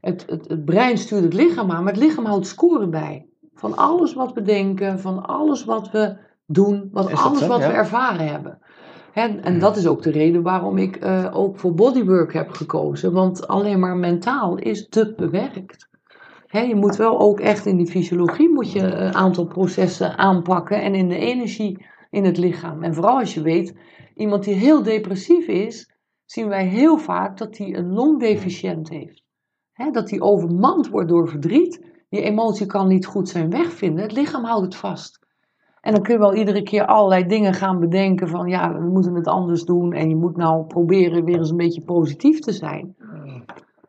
Het, het, het brein stuurt het lichaam aan, maar het lichaam houdt score bij. Van alles wat we denken, van alles wat we doen, wat dat alles zo? wat Ja. we ervaren hebben. Hè, en dat is ook de reden waarom ik eh, ook voor bodywork heb gekozen. Want alleen maar mentaal is te bewerkt. Hè, je moet wel ook echt in die fysiologie moet je een aantal processen aanpakken en in de energie in het lichaam. En vooral als je weet, iemand die heel depressief is, zien wij heel vaak dat hij een longdeficiënt heeft. Dat hij overmand wordt door verdriet. Die emotie kan niet goed zijn wegvinden. Het lichaam houdt het vast. En dan kun je wel iedere keer allerlei dingen gaan bedenken van ja, we moeten het anders doen en je moet nou proberen weer eens een beetje positief te zijn.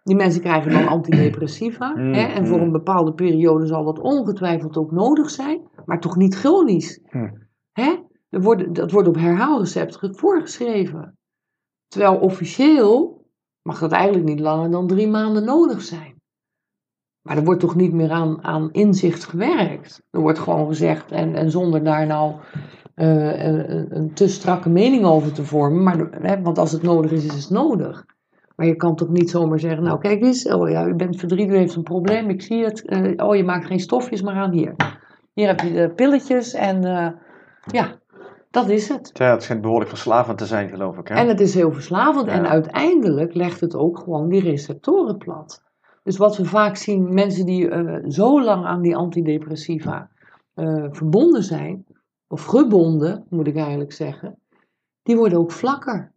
Die mensen krijgen dan antidepressiva Mm, hè, en voor mm. een bepaalde periode zal dat ongetwijfeld ook nodig zijn, maar toch niet chronisch. Mm. Hè? Er wordt, dat wordt op herhaalrecepten voorgeschreven. Terwijl officieel mag dat eigenlijk niet langer dan drie maanden nodig zijn. Maar er wordt toch niet meer aan, aan inzicht gewerkt. Er wordt gewoon gezegd, en, en zonder daar nou eh, een, een te strakke mening over te vormen. Maar, hè, want als het nodig is, is het nodig. Maar je kan toch niet zomaar zeggen, nou kijk eens, oh ja, u bent verdriet, u heeft een probleem, ik zie het. Eh, oh, je maakt geen stofjes, maar aan hier. Hier heb je de pilletjes en eh, ja, dat is het. Ja, het schijnt behoorlijk verslavend te zijn, geloof ik. Hè? En het is heel verslavend. En uiteindelijk legt het ook gewoon die receptoren plat. Dus wat we vaak zien, mensen die eh, zo lang aan die antidepressiva eh, verbonden zijn, of gebonden, moet ik eigenlijk zeggen, die worden ook vlakker.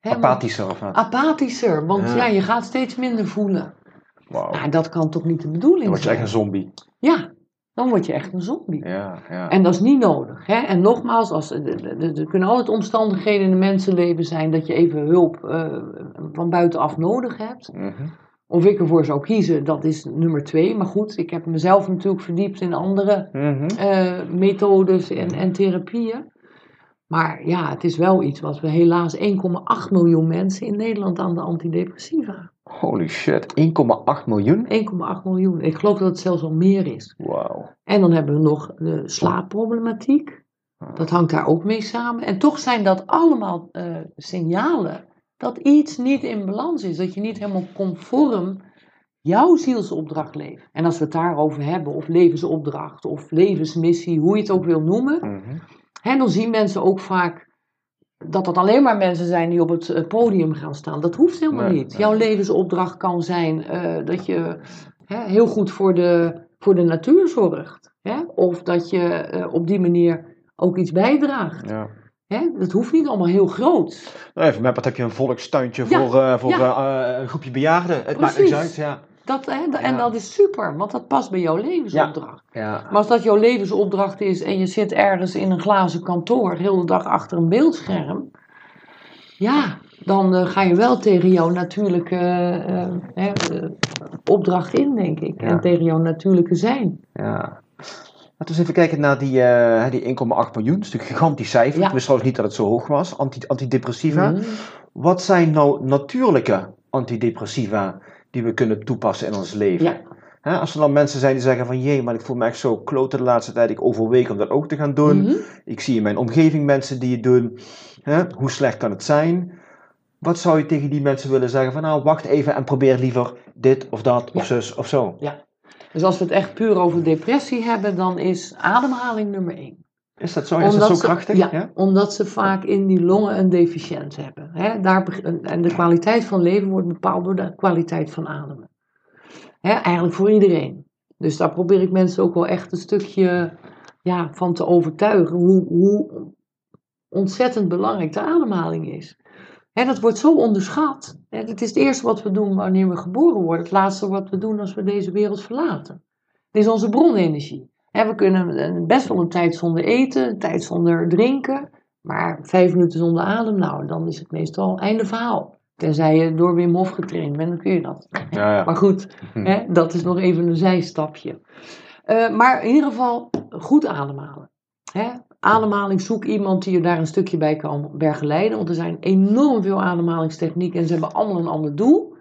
Hè, Apathischer of wat? apathischer, want Ja. ja. je gaat steeds minder voelen. Wauw. Nou, dat kan toch niet de bedoeling Dan word je zijn? echt een zombie. Ja, dan word je echt een zombie. Ja, ja. En dat is niet nodig. Hè? En nogmaals, als, er- er- er kunnen altijd omstandigheden in een mensenleven zijn dat je even hulp eh, van buitenaf nodig hebt. Mhm. Of ik ervoor zou kiezen, dat is nummer twee. Maar goed, ik heb mezelf natuurlijk verdiept in andere Mhm. eh, methodes en, en therapieën. Maar ja, het is wel iets wat we helaas 1,8 miljoen mensen in Nederland aan de antidepressiva. Holy shit, 1,8 miljoen? 1,8 miljoen. Ik geloof dat het zelfs al meer is. Wauw. En dan hebben we nog de slaapproblematiek. Dat hangt daar ook mee samen. En toch zijn dat allemaal eh, signalen dat iets niet in balans is. Dat je niet helemaal conform jouw zielsopdracht leeft. En als we het daarover hebben, of levensopdracht, of levensmissie, hoe je het ook wil noemen. Mhm. Hè, dan zien mensen ook vaak dat dat alleen maar mensen zijn die op het eh, podium gaan staan. Dat hoeft helemaal Nee, niet. nee. Jouw levensopdracht kan zijn eh, dat je hè, heel goed voor de, voor de natuur zorgt. Hè? Of dat je eh, op die manier ook iets bijdraagt. Ja. Hè? Dat hoeft niet allemaal heel groot. Nou, even met wat heb je een volkstuintje Ja, voor, voor ja. een groepje bejaarden. Het maakt niks uit, ja. Dat, hè, En dat is super, want dat past bij jouw levensopdracht. ja. Maar als dat jouw levensopdracht is en je zit ergens in een glazen kantoor, heel de dag achter een beeldscherm, ja, dan eh, ga je wel tegen jouw natuurlijke eh, eh, opdracht in, denk ik. Ja. En tegen jouw natuurlijke zijn. ja. Laten we eens even kijken naar die, die 1,8 miljoen. Dat is natuurlijk een gigantisch cijfer. Ja. Ik wist trouwens niet dat het zo hoog was. Anti antidepressiva. Mhm. Wat zijn nou natuurlijke antidepressiva die we kunnen toepassen in ons leven? Ja. Als er dan mensen zijn die zeggen van jee, maar ik voel me echt zo klote de laatste tijd. Ik overweeg om dat ook te gaan doen. Mhm. Ik zie in mijn omgeving mensen die het doen. Hoe slecht kan het zijn? Wat zou je tegen die mensen willen zeggen? Van nou, wacht even en probeer liever dit of dat of Ja. zus of zo. Dus als we het echt puur over depressie hebben, dan is ademhaling nummer één. Is dat zo? Is dat zo ze, krachtig? Ja, omdat ze vaak in die longen een deficiënt hebben. Hè? Daar, en de kwaliteit van leven wordt bepaald door de kwaliteit van ademen. Hè, eigenlijk voor iedereen. Dus daar probeer ik mensen ook wel echt een stukje ja, van te overtuigen hoe, hoe ontzettend belangrijk de ademhaling is. Hè, dat wordt zo onderschat. Hè, het is het eerste wat we doen wanneer we geboren worden. Het laatste wat we doen als we deze wereld verlaten. Het is onze bronenergie. We kunnen best wel een tijd zonder eten, een tijd zonder drinken. Maar vijf minuten zonder adem, nou, dan is het meestal einde verhaal. Tenzij je door Wim Hof getraind bent, dan kun je dat. Ja, ja. Maar goed, hè, dat is nog even een zijstapje. Eh, maar in ieder geval goed ademhalen. Hè? Ademhaling, zoek iemand die je daar een stukje bij kan begeleiden. Want er zijn enorm veel ademhalingstechnieken en ze hebben allemaal een ander doel.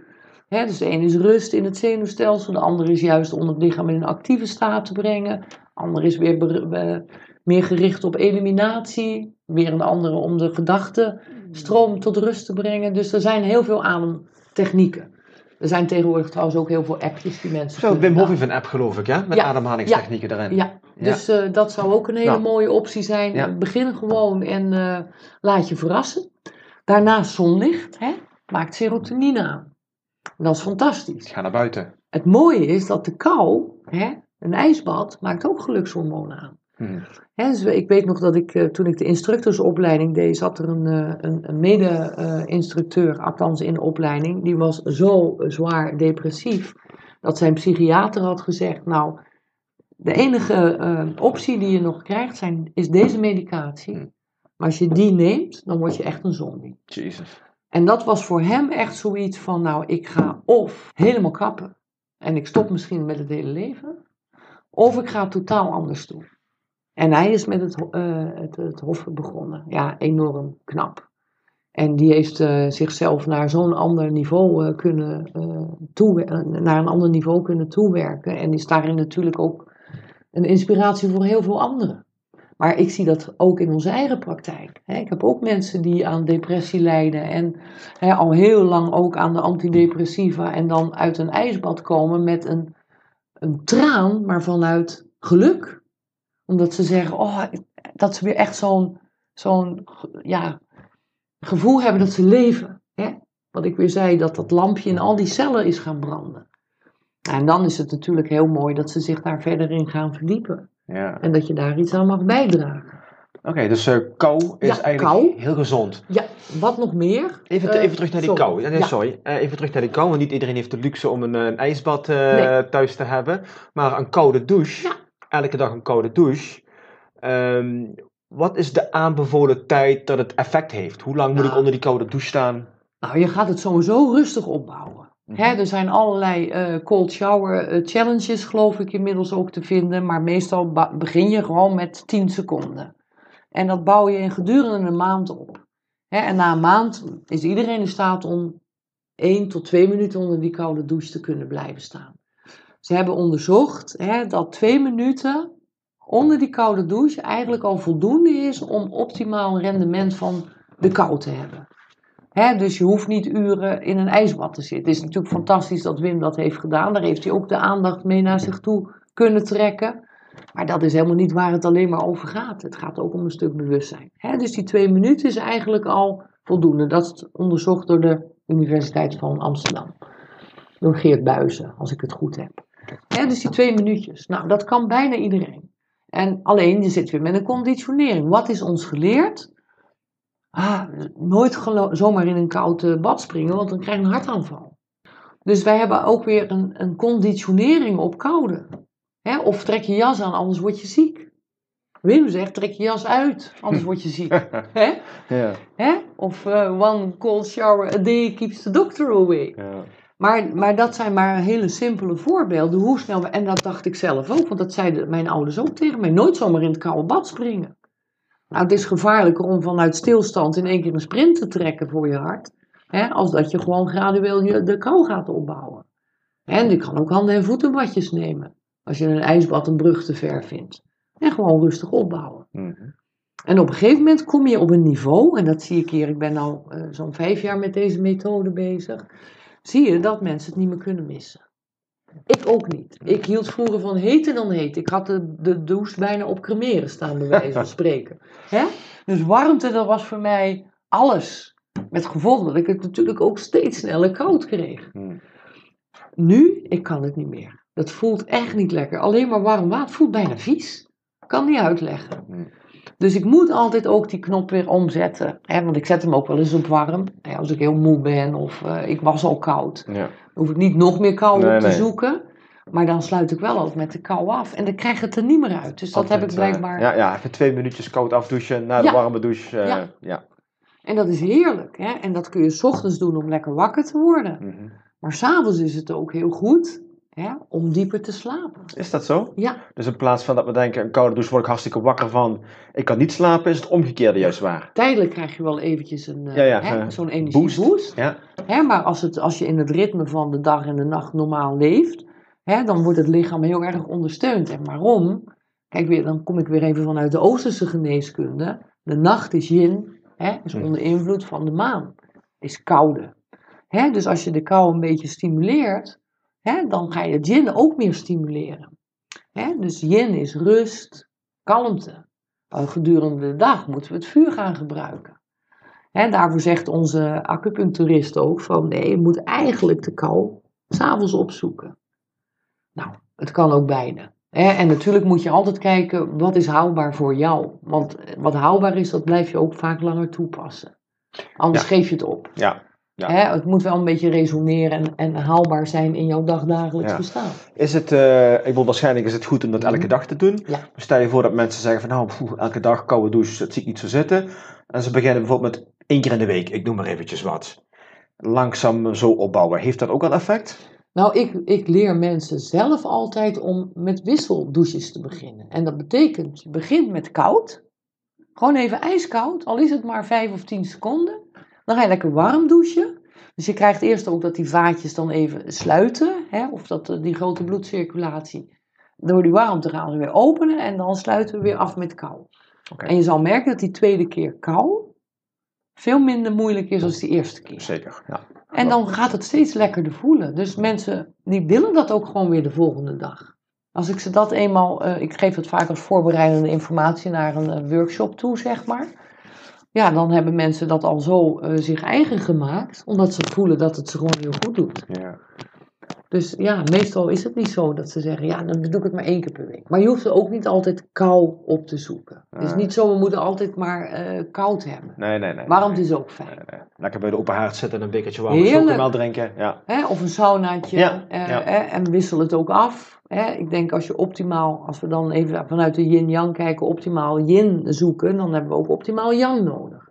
Dus de ene is rust in het zenuwstelsel, de andere is juist om het lichaam in een actieve staat te brengen. De andere is weer be- be- meer gericht op eliminatie. Weer een andere om de gedachtenstroom tot rust te brengen. Dus er zijn heel veel ademtechnieken. Er zijn tegenwoordig trouwens ook heel veel appjes die mensen. Zo, Wim Hof heeft een app geloof ik, ja? Met Ja, ademhalingstechnieken erin. Ja, dus eh, dat zou ook een hele Nou. mooie optie zijn. Ja. Begin gewoon en eh, laat je verrassen. Daarnaast zonlicht, hè, maakt serotonine aan. Dat is fantastisch. Ga naar buiten. Het mooie is dat de kou, hè, een ijsbad, maakt ook gelukshormonen aan. Hm. Hè, dus ik weet nog dat ik, eh, toen ik de instructeursopleiding deed, zat er een, eh, een, een mede-instructeur, althans in de opleiding, die was zo zwaar depressief, dat zijn psychiater had gezegd, nou, de enige eh, optie die je nog krijgt zijn, is deze medicatie. Hm. Maar als je die neemt, dan word je echt een zombie. Jezus. En dat was voor hem echt zoiets van, nou, ik ga of helemaal kappen en ik stop misschien met het hele leven, of ik ga totaal anders doen. En hij is met het, eh, het, het hof begonnen. Ja, enorm knap. En die heeft eh, zichzelf naar zo'n ander niveau eh, kunnen toe, eh, naar een ander niveau kunnen toewerken. En is daarin natuurlijk ook een inspiratie voor heel veel anderen. Maar ik zie dat ook in onze eigen praktijk. Ik heb ook mensen die aan depressie lijden en al heel lang ook aan de antidepressiva en dan uit een ijsbad komen met een, een traan, maar vanuit geluk. Omdat ze zeggen, oh, dat ze weer echt zo'n zo'n ja, gevoel hebben dat ze leven. Wat ik weer zei, dat dat lampje in al die cellen is gaan branden. En dan is het natuurlijk heel mooi dat ze zich daar verder in gaan verdiepen. Ja. En dat je daar iets aan mag bijdragen. Oké, dus eh, kou is Ja, eigenlijk kou. heel gezond. Ja, wat nog meer? Even, Eh, even terug naar die sorry. kou. Ja, nee, Ja. sorry. Eh, even terug naar die kou, want niet iedereen heeft de luxe om een, een ijsbad Nee. thuis te hebben. Maar een koude douche, Ja. elke dag een koude douche. Ehm, wat is de aanbevolen tijd dat het effect heeft? Hoe lang moet Nou. ik onder die koude douche staan? Nou, je gaat het sowieso rustig opbouwen. Mhm. Hè, er zijn allerlei eh, cold shower eh, challenges, geloof ik, inmiddels ook te vinden. Maar meestal begin je gewoon met 10 seconden. En dat bouw je in gedurende een maand op. Hè, en na een maand is iedereen in staat om 1 tot 2 minuten onder die koude douche te kunnen blijven staan. Ze hebben onderzocht hè, dat 2 minuten onder die koude douche eigenlijk al voldoende is om optimaal rendement van de kou te hebben. Dus je hoeft niet uren in een ijsbad te zitten. Het is natuurlijk fantastisch dat Wim dat heeft gedaan. Daar heeft hij ook de aandacht mee naar zich toe kunnen trekken. Maar dat is helemaal niet waar het alleen maar over gaat. Het gaat ook om een stuk bewustzijn. Dus die twee minuten is eigenlijk al voldoende. Dat is onderzocht door de Universiteit van Amsterdam. Door Geert Buizen, als ik het goed heb. Dus die twee minuutjes. Nou, dat kan bijna iedereen. En alleen, je zit weer met een conditionering. Wat is ons geleerd? Ah, nooit zomaar in een koud eh, bad springen, want dan krijg je een hartaanval. Dus wij hebben ook weer een, een conditionering op koude. Hè? Of trek je jas aan, anders word je ziek. Wim zegt, trek je jas uit, anders word je ziek. Hè? Ja. Hè? Of eh, one cold shower a day keeps the doctor away. ja. Maar, maar dat zijn maar hele simpele voorbeelden. Hoe snel we, en dat dacht ik zelf ook, want dat zeiden mijn ouders ook tegen mij. Nooit zomaar in het koude bad springen. Nou, het is gevaarlijker om vanuit stilstand in één keer een sprint te trekken voor je hart. Hè, als dat je gewoon gradueel je, de kou gaat opbouwen. En je kan ook handen- en voetenbadjes nemen. Als je een ijsbad een brug te ver vindt. En gewoon rustig opbouwen. Mhm. En op een gegeven moment kom je op een niveau, en dat zie ik hier, ik ben al eh, zo'n vijf jaar met deze methode bezig, zie je dat mensen het niet meer kunnen missen. Ik ook niet. Ik hield vroeger van heter dan heet. Ik had de, de douche bijna op cremeren staan, bij wijze van spreken. Hè? Dus warmte, dat was voor mij alles. Met gevolg dat ik het natuurlijk ook steeds sneller koud kreeg. Mhm. Nu, ik kan het niet meer. Dat voelt echt niet lekker. Alleen maar warm water voelt bijna vies. Kan niet uitleggen. Hmm. Dus ik moet altijd ook die knop weer omzetten. Hè, want ik zet hem ook wel eens op warm. Hè, als ik heel moe ben of eh, ik was al koud. Ja. Dan hoef ik niet nog meer kou Nee, op te nee. zoeken. Maar dan sluit ik wel altijd met de kou af. En dan krijg ik het er niet meer uit. Dus dat heb ik Altijd, eh, blijkbaar. ja, ja, even twee minuutjes koud afdouchen, na de Ja. warme douche. eh, Ja. ja. En dat is heerlijk. Hè? En dat kun je 's ochtends doen om lekker wakker te worden. Mhm. Maar s'avonds is het ook heel goed hè, om dieper te slapen. Is dat zo? Ja, Dus in plaats van dat we denken, een koude douche word ik hartstikke wakker van, ik kan niet slapen, is het omgekeerde juist waar. tijdelijk krijg je wel eventjes een, eh, Ja, ja, hè, zo'n energieboost. Ja, Hè, maar als, het, als je in het ritme van de dag en de nacht normaal leeft, hè, dan wordt het lichaam heel erg ondersteund. En waarom? Kijk, weer, dan kom ik weer even vanuit de Oosterse geneeskunde. De nacht is yin, hè, is onder invloed van de maan, is koude. Hè, dus als je de kou een beetje stimuleert, hè, dan ga je het yin ook meer stimuleren. Hè, dus yin is rust, kalmte. Al gedurende de dag moeten we het vuur gaan gebruiken. Hè, daarvoor zegt onze acupuncturist ook van nee, je moet eigenlijk de kou s'avonds opzoeken. Nou, het kan ook beide. Hè, en natuurlijk moet je altijd kijken wat is haalbaar voor jou. Want wat haalbaar is, dat blijf je ook vaak langer toepassen. Anders Ja. geef je het op. ja. Ja. Hè, het moet wel een beetje resoneren en, en haalbaar zijn in jouw dagdagelijks Ja. bestaan. Is het, eh, ik bedoel, waarschijnlijk is het goed om dat Mhm. elke dag te doen. Ja. Maar stel je voor dat mensen zeggen van, nou, poeh, elke dag koude douche, dat zie ik niet zo zitten. En ze beginnen bijvoorbeeld met één keer in de week, ik noem maar eventjes wat. Langzaam zo opbouwen. Heeft dat ook al effect? Nou, ik, ik leer mensen zelf altijd om met wisseldouches te beginnen. En dat betekent, je begint met koud. Gewoon even ijskoud, al is het maar 5 of 10 seconden. Dan ga je lekker warm douchen. Dus je krijgt eerst ook dat die vaatjes dan even sluiten. Hè, of dat eh, die grote bloedcirculatie door die warmte gaan we weer openen. En dan sluiten we weer af met kou. Oké. En je zal merken dat die tweede keer kou veel minder moeilijk is dan die eerste keer. Zeker, ja. En dan gaat het steeds lekkerder voelen. Dus mensen die willen dat ook gewoon weer de volgende dag. Als ik ze dat eenmaal, eh, ik geef het vaak als voorbereidende informatie naar een eh, workshop toe, zeg maar. Ja, dan hebben mensen dat al zo eh, zich eigen gemaakt, omdat ze voelen dat het ze gewoon heel goed doet. ja. Dus ja, meestal is het niet zo dat ze zeggen, ja, dan doe ik het maar één keer per week. Maar je hoeft er ook niet altijd kou op te zoeken. Het is niet zo, we moeten altijd maar eh, koud hebben. Nee, nee, nee. Warmte nee. is ook fijn. Nee, nee. Lekker bij de open haard zitten en een bekertje warme chocomel drinken. Ja. Hè, of een saunaatje. Ja, eh, ja. en wissel het ook af. Hè. Ik denk als je optimaal, als we dan even vanuit de yin-yang kijken, optimaal yin zoeken, dan hebben we ook optimaal yang nodig.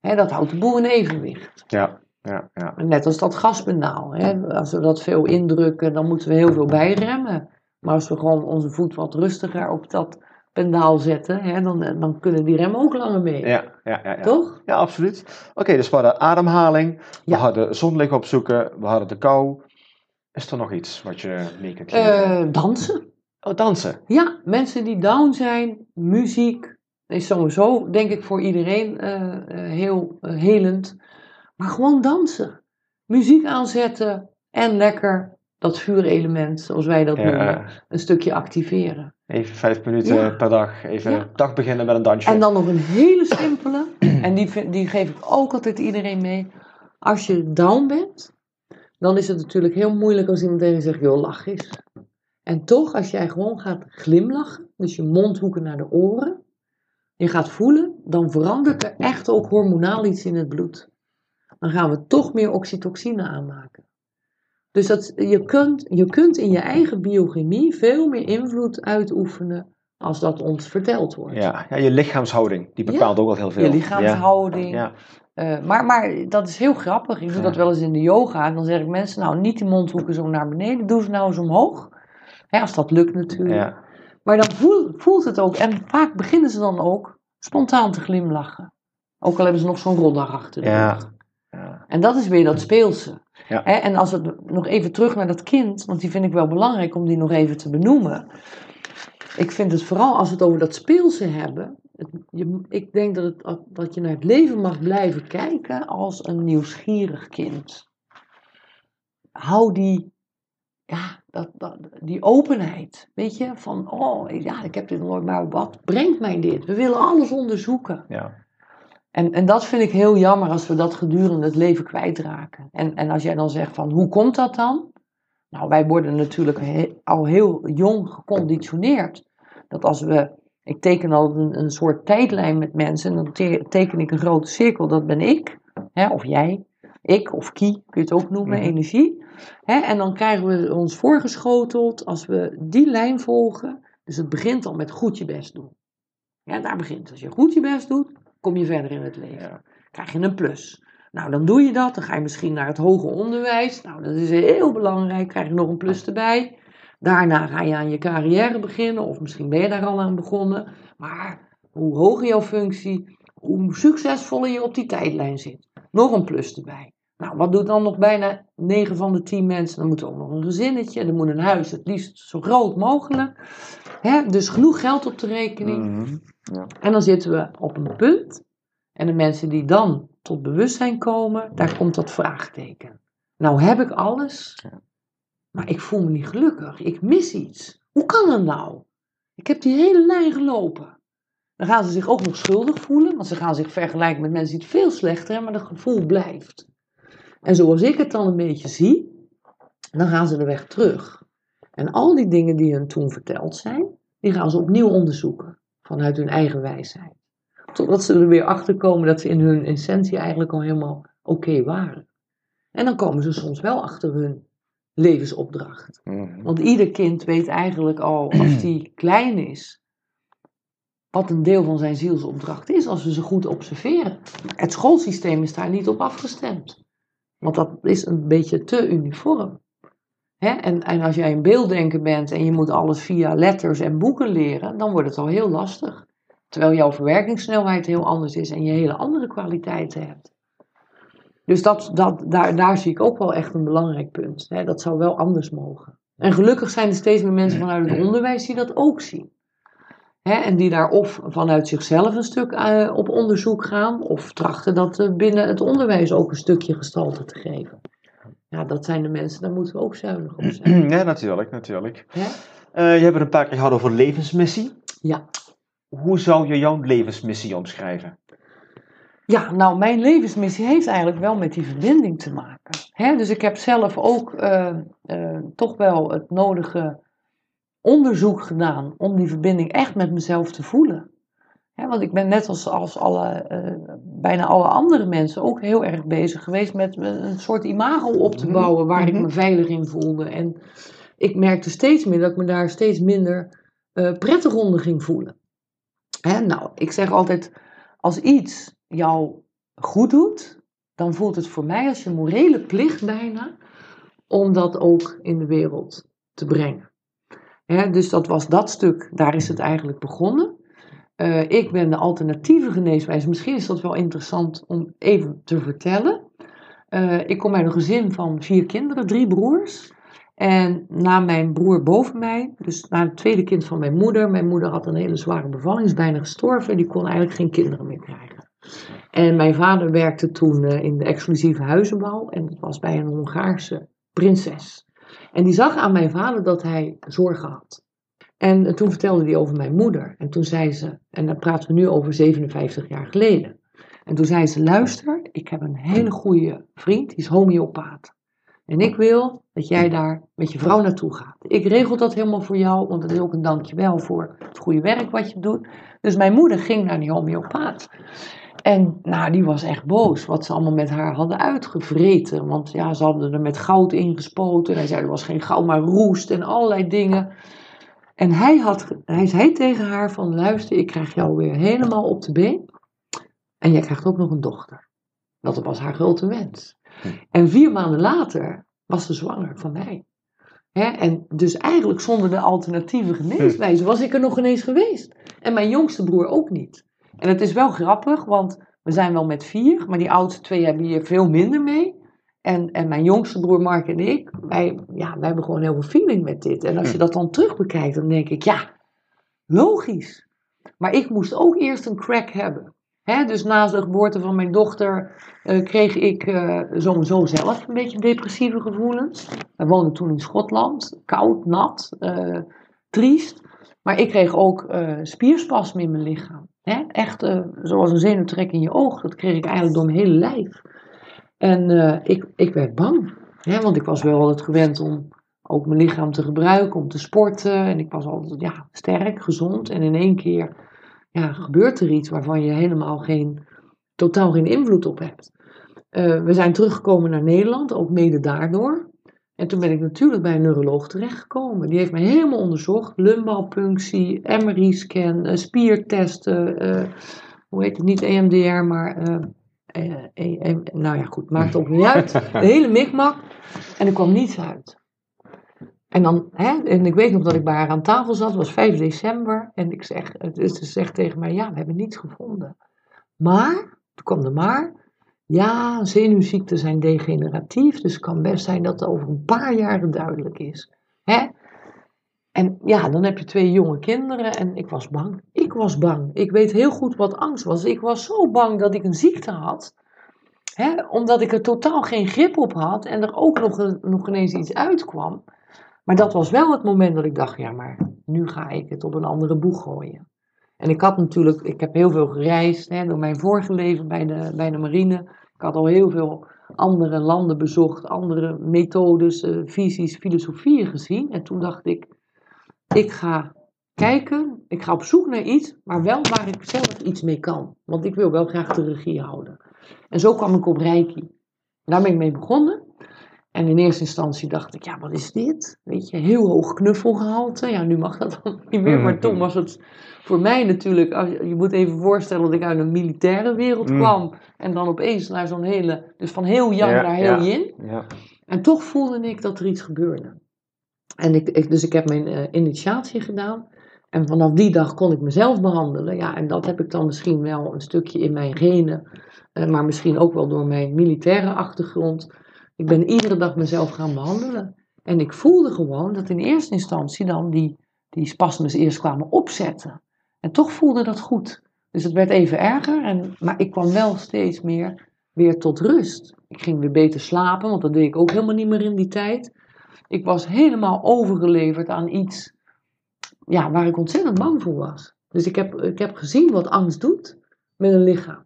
Hè, dat houdt de boel in evenwicht. Ja, ja, ja. Net als dat gaspedaal. Hè. Als we dat veel indrukken, dan moeten we heel veel bijremmen. Maar als we gewoon onze voet wat rustiger op dat pendaal zetten, hè, dan, dan kunnen die remmen ook langer mee. Ja, ja, ja, ja. Toch? Ja, absoluut. Oké, dus we hadden ademhaling, we hadden zonlicht opzoeken, we hadden de kou. Is er nog iets wat je mee kunt geven? Eh, dansen. oh, dansen. Ja, mensen die down zijn, muziek is sowieso, denk ik, voor iedereen eh, eh, heel helend. Maar gewoon dansen. Muziek aanzetten en lekker dat vuurelement, zoals wij dat noemen, een stukje activeren. even vijf minuten Ja. per dag, even Ja. dag beginnen met een dansje. En dan nog een hele simpele, en die, die geef ik ook altijd iedereen mee. Als je down bent, dan is het natuurlijk heel moeilijk als iemand tegen je zegt, joh, lach eens. En toch, als jij gewoon gaat glimlachen, dus je mondhoeken naar de oren, je gaat voelen, dan verandert er echt ook hormonaal iets in het bloed. Dan gaan we toch meer oxytocine aanmaken. Dus dat, je, kunt, je kunt in je eigen biochemie veel meer invloed uitoefenen als dat ons verteld wordt. ja, ja, je lichaamshouding, die Ja. bepaalt ook al heel veel. Je lichaamshouding. Ja, Eh, maar, maar dat is heel grappig. Ik doe dat wel eens in de yoga. En dan zeg ik mensen, nou niet die mondhoeken zo naar beneden. Doe ze nou eens omhoog. Hè, als dat lukt natuurlijk. ja. Maar dan voel- voelt het ook. En vaak beginnen ze dan ook spontaan te glimlachen. Ook al hebben ze nog zo'n roddag achter de Ja. En dat is weer dat speelse. Ja. Hè, en als we nog even terug naar dat kind. Want die vind ik wel belangrijk om die nog even te benoemen. Ik vind het vooral als we het over dat speelse hebben. Het, je, ik denk dat, het, dat je naar het leven mag blijven kijken als een nieuwsgierig kind. Hou die, ja, dat, dat, die openheid. Weet je, van oh ja, ik heb dit nooit, maar wat brengt mij dit? We willen alles onderzoeken. ja. En, en dat vind ik heel jammer als we dat gedurende het leven kwijtraken. En, en als jij dan zegt van hoe komt dat dan? Nou, wij worden natuurlijk he- al heel jong geconditioneerd. Dat als we, ik teken al een, een soort tijdlijn met mensen, en dan te- teken ik een grote cirkel, dat ben ik, hè, of jij, ik of Kie, kun je het ook noemen, Mhm. energie. Hè, en dan krijgen we ons voorgeschoteld als we die lijn volgen. Dus het begint al met goed je best doen. Ja, daar begint. Als je goed je best doet, kom je verder in het leven. Krijg je een plus. Nou, dan doe je dat. Dan ga je misschien naar het hoger onderwijs. Nou, dat is heel belangrijk. Krijg je nog een plus erbij. Daarna ga je aan je carrière beginnen. Of misschien ben je daar al aan begonnen. Maar hoe hoger jouw functie, hoe succesvoller je op die tijdlijn zit. Nog een plus erbij. Nou, wat doet dan nog bijna 9 van de 10 mensen? Dan moet er ook nog een gezinnetje. Er moet een huis, het liefst zo groot mogelijk. Hè? Dus genoeg geld op de rekening. Mhm. En dan zitten we op een punt. En de mensen die dan tot bewustzijn komen, daar komt dat vraagteken. Nou heb ik alles, maar ik voel me niet gelukkig. Ik mis iets. Hoe kan dat nou? Ik heb die hele lijn gelopen. Dan gaan ze zich ook nog schuldig voelen, want ze gaan zich vergelijken met mensen die het veel slechter hebben, maar dat gevoel blijft. En zoals ik het dan een beetje zie, dan gaan ze de weg terug. En al die dingen die hun toen verteld zijn, die gaan ze opnieuw onderzoeken vanuit hun eigen wijsheid. Totdat ze er weer achter komen dat ze in hun essentie eigenlijk al helemaal oké waren. En dan komen ze soms wel achter hun levensopdracht. Mhm. Want ieder kind weet eigenlijk al, als die klein is, wat een deel van zijn zielsopdracht is, als we ze goed observeren. Het schoolsysteem is daar niet op afgestemd. Want dat is een beetje te uniform. Hè? En, en als jij een beelddenker bent en je moet alles via letters en boeken leren, dan wordt het al heel lastig. Terwijl jouw verwerkingssnelheid heel anders is en je hele andere kwaliteiten hebt. Dus dat, dat, daar, daar zie ik ook wel echt een belangrijk punt. Hè? Dat zou wel anders mogen. En gelukkig zijn er steeds meer mensen vanuit het onderwijs die dat ook zien. En die daar of vanuit zichzelf een stuk eh, op onderzoek gaan, of trachten dat eh, binnen het onderwijs ook een stukje gestalte te geven. Ja, dat zijn de mensen, daar moeten we ook zuinig op zijn. Ja, natuurlijk, natuurlijk. Eh, je hebt het een paar keer gehad over levensmissie. Ja. Hoe zou je jouw levensmissie omschrijven? Ja, nou, mijn levensmissie heeft eigenlijk wel met die verbinding te maken. Hè? Dus ik heb zelf ook eh, eh, toch wel het nodige onderzoek gedaan om die verbinding echt met mezelf te voelen. Want ik ben net als, als alle, eh, bijna alle andere mensen ook heel erg bezig geweest met een soort imago op te Mhm, bouwen waar ik mhm. me veilig in voelde. En ik merkte steeds meer dat ik me daar steeds minder eh, prettig onder ging voelen. Hè, nou, ik zeg altijd, als iets jou goed doet, dan voelt het voor mij als je morele plicht bijna om dat ook in de wereld te brengen. Hè, dus dat was dat stuk, daar is het eigenlijk begonnen. Eh, ik ben de alternatieve geneeswijze. Misschien is dat wel interessant om even te vertellen. Eh, ik kom uit een gezin van vier kinderen, drie broers. En na mijn broer boven mij, dus na het tweede kind van mijn moeder. Mijn moeder had een hele zware bevalling, is bijna gestorven. En die kon eigenlijk geen kinderen meer krijgen. En mijn vader werkte toen eh, in de exclusieve huizenbouw. En dat was bij een Hongaarse prinses. En die zag aan mijn vader dat hij zorgen had. En eh, toen vertelde hij over mijn moeder. En toen zei ze, en dan praten we nu over 57 jaar geleden. En toen zei ze, luister, ik heb een hele goede vriend, die is homeopaat. En ik wil dat jij daar met je vrouw naartoe gaat. Ik regel dat helemaal voor jou, want het is ook een dankjewel voor het goede werk wat je doet. Dus mijn moeder ging naar die homeopaat. En nou, die was echt boos wat ze allemaal met haar hadden uitgevreten. Want ja, ze hadden er met goud ingespoten. En hij zei, er was geen goud, maar roest en allerlei dingen. En hij, had, hij zei tegen haar van, luister, ik krijg jou weer helemaal op de been. En jij krijgt ook nog een dochter. Dat was haar grote wens. En vier maanden later was ze zwanger van mij. En dus eigenlijk zonder de alternatieve geneeswijze was ik er nog ineens geweest. En mijn jongste broer ook niet. En het is wel grappig, want we zijn wel met vier, maar die oudste twee hebben hier veel minder mee. En, en mijn jongste broer Mark en ik, wij, ja, wij hebben gewoon heel veel feeling met dit. En als je dat dan terug bekijkt, dan denk ik, ja, logisch. Maar ik moest ook eerst een crack hebben. Dus na de geboorte van mijn dochter eh, kreeg ik eh, sowieso zelf een beetje depressieve gevoelens. We woonden toen in Schotland, koud, nat, eh, triest. Maar ik kreeg ook spierspasmen in mijn lichaam. Echt zoals een zenuwtrek in je oog. Dat kreeg ik eigenlijk door mijn hele lijf. En eh, ik, ik werd bang. Hè? Want ik was wel altijd gewend om ook mijn lichaam te gebruiken om te sporten. En ik was altijd ja, sterk, gezond. En in één keer ja, gebeurt er iets waarvan je helemaal geen, totaal geen invloed op hebt. Eh, we zijn teruggekomen naar Nederland, ook mede daardoor. En toen ben ik natuurlijk bij een neuroloog terechtgekomen. Die heeft mij helemaal onderzocht. Lumbalpunctie, MRI-scan, uh, spiertesten. Hoe heet het? Niet EMDR, maar... E nou ja, goed, maakt ook niet uit. De hele mikmak. En er kwam niets uit. En, dan, hè, en ik weet nog dat ik bij haar aan tafel zat, het was 5 december. En ik zeg, ze zegt tegen mij, ja, we hebben niets gevonden. Maar, toen kwam de maar, ja, zenuwziekten zijn degeneratief, dus het kan best zijn dat het over een paar jaren duidelijk is. Hè? En ja, dan heb je twee jonge kinderen en ik was bang. Ik was bang. Ik weet heel goed wat angst was. Ik was zo bang dat ik een ziekte had, hè, omdat ik er totaal geen grip op had en er ook nog, nog ineens iets uitkwam. Maar dat was wel het moment dat ik dacht, ja, maar nu ga ik het op een andere boeg gooien. En ik had natuurlijk, ik heb heel veel gereisd hè, door mijn vorige leven bij de, bij de marine. Ik had al heel veel andere landen bezocht, andere methodes, uh, visies, filosofieën gezien. En toen dacht ik, ik ga kijken, ik ga op zoek naar iets, maar wel waar ik zelf iets mee kan. Want ik wil wel graag de regie houden. En zo kwam ik op Reiki. Daar ben ik mee begonnen. En in eerste instantie dacht ik, ja, wat is dit? Weet je, heel hoog knuffelgehalte. Ja, nu mag dat dan niet meer. Maar toen was het voor mij natuurlijk, je moet even voorstellen dat ik uit een militaire wereld mm. kwam. En dan opeens naar zo'n hele, dus van heel yang naar heel yin. Ja. En toch voelde ik dat er iets gebeurde. En ik, dus ik heb mijn uh, initiatie gedaan. En vanaf die dag kon ik mezelf behandelen. Ja, en dat heb ik dan misschien wel een stukje in mijn genen. Uh, maar misschien ook wel door mijn militaire achtergrond ik ben iedere dag mezelf gaan behandelen. En ik voelde gewoon dat in eerste instantie dan die, die spasmes eerst kwamen opzetten. En toch voelde dat goed. Dus het werd even erger, en, maar ik kwam wel steeds meer weer tot rust. Ik ging weer beter slapen, want dat deed ik ook helemaal niet meer in die tijd. Ik was helemaal overgeleverd aan iets ja, waar ik ontzettend bang voor was. Dus ik heb, ik heb gezien wat angst doet met een lichaam.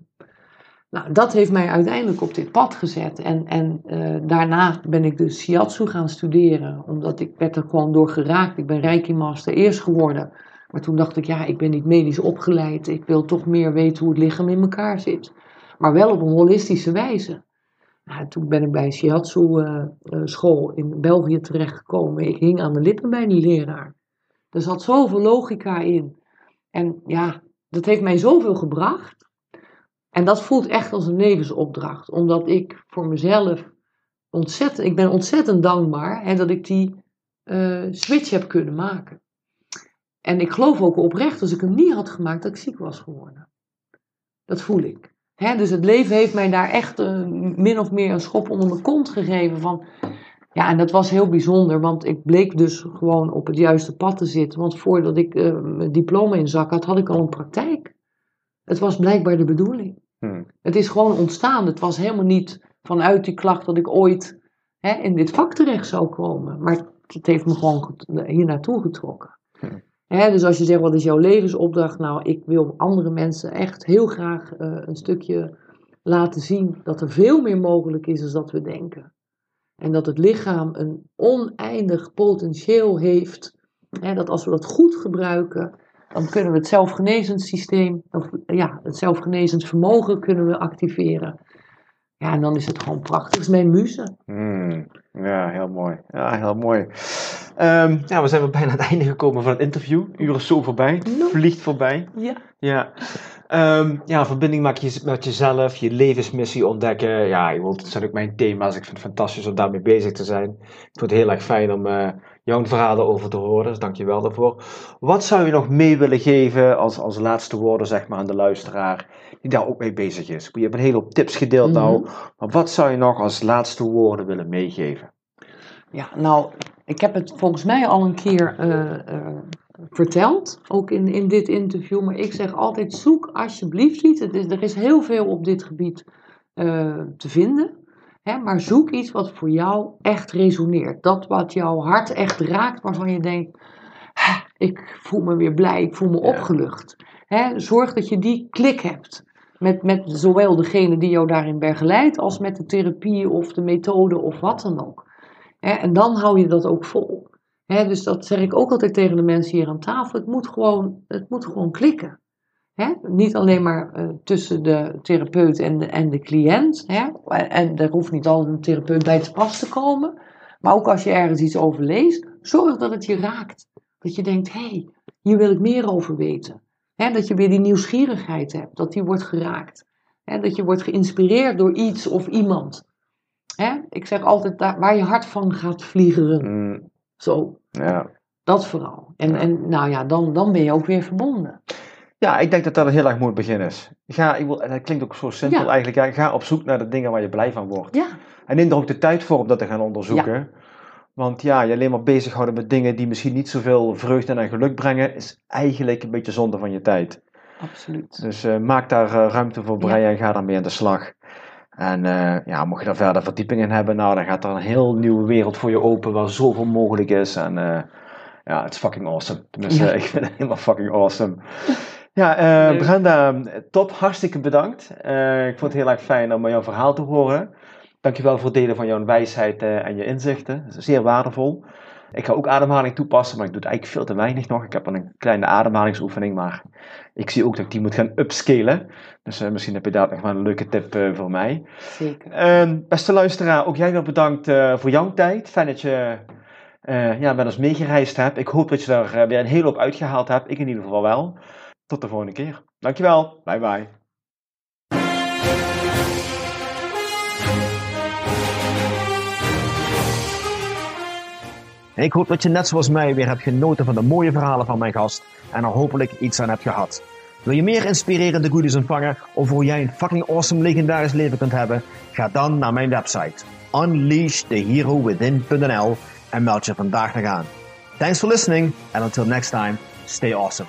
Nou, dat heeft mij uiteindelijk op dit pad gezet. En, en uh, daarna ben ik dus shiatsu gaan studeren. Omdat ik werd er gewoon door geraakt. Ik ben Reiki Master eerst geworden. Maar toen dacht ik, ja, ik ben niet medisch opgeleid. Ik wil toch meer weten hoe het lichaam in elkaar zit. Maar wel op een holistische wijze. Toen ben ik bij een shiatsu uh, uh, school in België terechtgekomen. Ik hing aan de lippen bij die leraar. Er zat zoveel logica in. En ja, dat heeft mij zoveel gebracht. En dat voelt echt als een levensopdracht, omdat ik voor mezelf ontzettend, ik ben ontzettend dankbaar dat ik die uh, switch heb kunnen maken. En ik geloof ook oprecht, als ik hem niet had gemaakt, dat ik ziek was geworden. Dat voel ik. Hè, dus het leven heeft mij daar echt min of meer een schop onder mijn kont gegeven. Van, ja, en dat was heel bijzonder, want ik bleek dus gewoon op het juiste pad te zitten. Want voordat ik uh, mijn diploma in zak had, had ik al een praktijk. Het was blijkbaar de bedoeling. Hmm. Het is gewoon ontstaan. Het was helemaal niet vanuit die klacht dat ik ooit hè, in dit vak terecht zou komen. Maar het heeft me gewoon hier naartoe getrokken. Hmm. Dus als je zegt, wat is jouw levensopdracht? Nou, ik wil andere mensen echt heel graag uh, een stukje laten zien dat er veel meer mogelijk is dan dat we denken. En dat het lichaam een oneindig potentieel heeft. Dat als we dat goed gebruiken, dan kunnen we het zelfgenezend systeem, of ja, het zelfgenezend vermogen kunnen we activeren. Ja, en dan is het gewoon prachtig. Het is mijn muze. Hmm, ja, heel mooi. Ja, heel mooi. Um, ja, we zijn weer bijna aan het einde gekomen van het interview. Uren zo voorbij. Vliegt voorbij. Ja. Ja. Um, ja, verbinding maken je, met jezelf, je levensmissie ontdekken. Ja, dat zijn ook mijn thema's. Ik vind het fantastisch om daarmee bezig te zijn. Ik vind het heel erg fijn om uh, jouw verhalen over te horen. Dus dank je wel daarvoor. Wat zou je nog mee willen geven als, als laatste woorden zeg maar, aan de luisteraar die daar ook mee bezig is? Je hebt een hele hoop tips gedeeld mm nou. Maar wat zou je nog als laatste woorden willen meegeven? Ja, nou, ik heb het volgens mij al een keer uh, uh, verteld, ook in, in dit interview. Maar ik zeg altijd: zoek alsjeblieft iets. Er is heel veel op dit gebied uh, te vinden. Hè, maar zoek iets wat voor jou echt resoneert. Dat wat jouw hart echt raakt, waarvan je denkt: ik voel me weer blij, ik voel me opgelucht. Hè, zorg dat je die klik hebt. Met, met zowel degene die jou daarin begeleidt, als met de therapie of de methode of wat dan ook. Hè, en dan hou je dat ook vol. Hè, dus dat zeg ik ook altijd tegen de mensen hier aan tafel. Het moet gewoon, het moet gewoon klikken. Hè? Niet alleen maar uh, tussen de therapeut en de, en de cliënt. Hè? En er hoeft niet altijd een therapeut bij te pas te komen. Maar ook als je ergens iets over leest, zorg dat het je raakt. Dat je denkt, hé, hey, hier wil ik meer over weten. Hè? Dat je weer die nieuwsgierigheid hebt, dat die wordt geraakt. Hè? Dat je wordt geïnspireerd door iets of iemand. Hè? Ik zeg altijd, daar, waar je hart van gaat vliegen. Mm. Zo. Ja. Dat vooral. En, en nou ja, dan, dan ben je ook weer verbonden. Ja, ik denk dat dat een heel erg mooi begin is. Ga, ik wil, dat klinkt ook zo simpel eigenlijk. Ja, ga op zoek naar de dingen waar je blij van wordt. Ja. En neem er ook de tijd voor om dat te gaan onderzoeken. Want ja, je alleen maar bezighouden met dingen die misschien niet zoveel vreugde en geluk brengen, is eigenlijk een beetje zonde van je tijd. Absoluut. Dus uh, maak daar uh, ruimte voor Brian en ga daarmee aan de slag. En uh, ja, mocht je daar verder verdieping in hebben, nou, dan gaat er een heel nieuwe wereld voor je open waar zoveel mogelijk is. En ja, het is fucking awesome. Tenminste, ik vind het helemaal fucking awesome. Ja, uh, Brenda, top. Hartstikke bedankt. Uh, ik vond het heel erg fijn om jouw verhaal te horen. Dankjewel voor het delen van jouw wijsheid uh, en je inzichten. Zeer waardevol. Ik ga ook ademhaling toepassen, maar ik doe het eigenlijk veel te weinig nog. Ik heb een kleine ademhalingsoefening, maar ik zie ook dat ik die moet gaan upscalen. Dus misschien heb je daar nog wel een leuke tip voor mij. Zeker. Ehm, beste luisteraar, ook jij wel bedankt voor jouw tijd. Fijn dat je ja, met ons meegereisd hebt. Ik hoop dat je daar weer een hele hoop uitgehaald hebt. Ik in ieder geval wel. Tot de volgende keer. Dankjewel. Bye bye. Ik hoop dat je net zoals mij weer hebt genoten van de mooie verhalen van mijn gast en er hopelijk iets aan hebt gehad. Wil je meer inspirerende goodies ontvangen of hoe jij een fucking awesome legendarisch leven kunt hebben? Ga dan naar mijn website unleashtheherowithin.nl en meld je vandaag nog aan. Thanks for listening and until next time, stay awesome.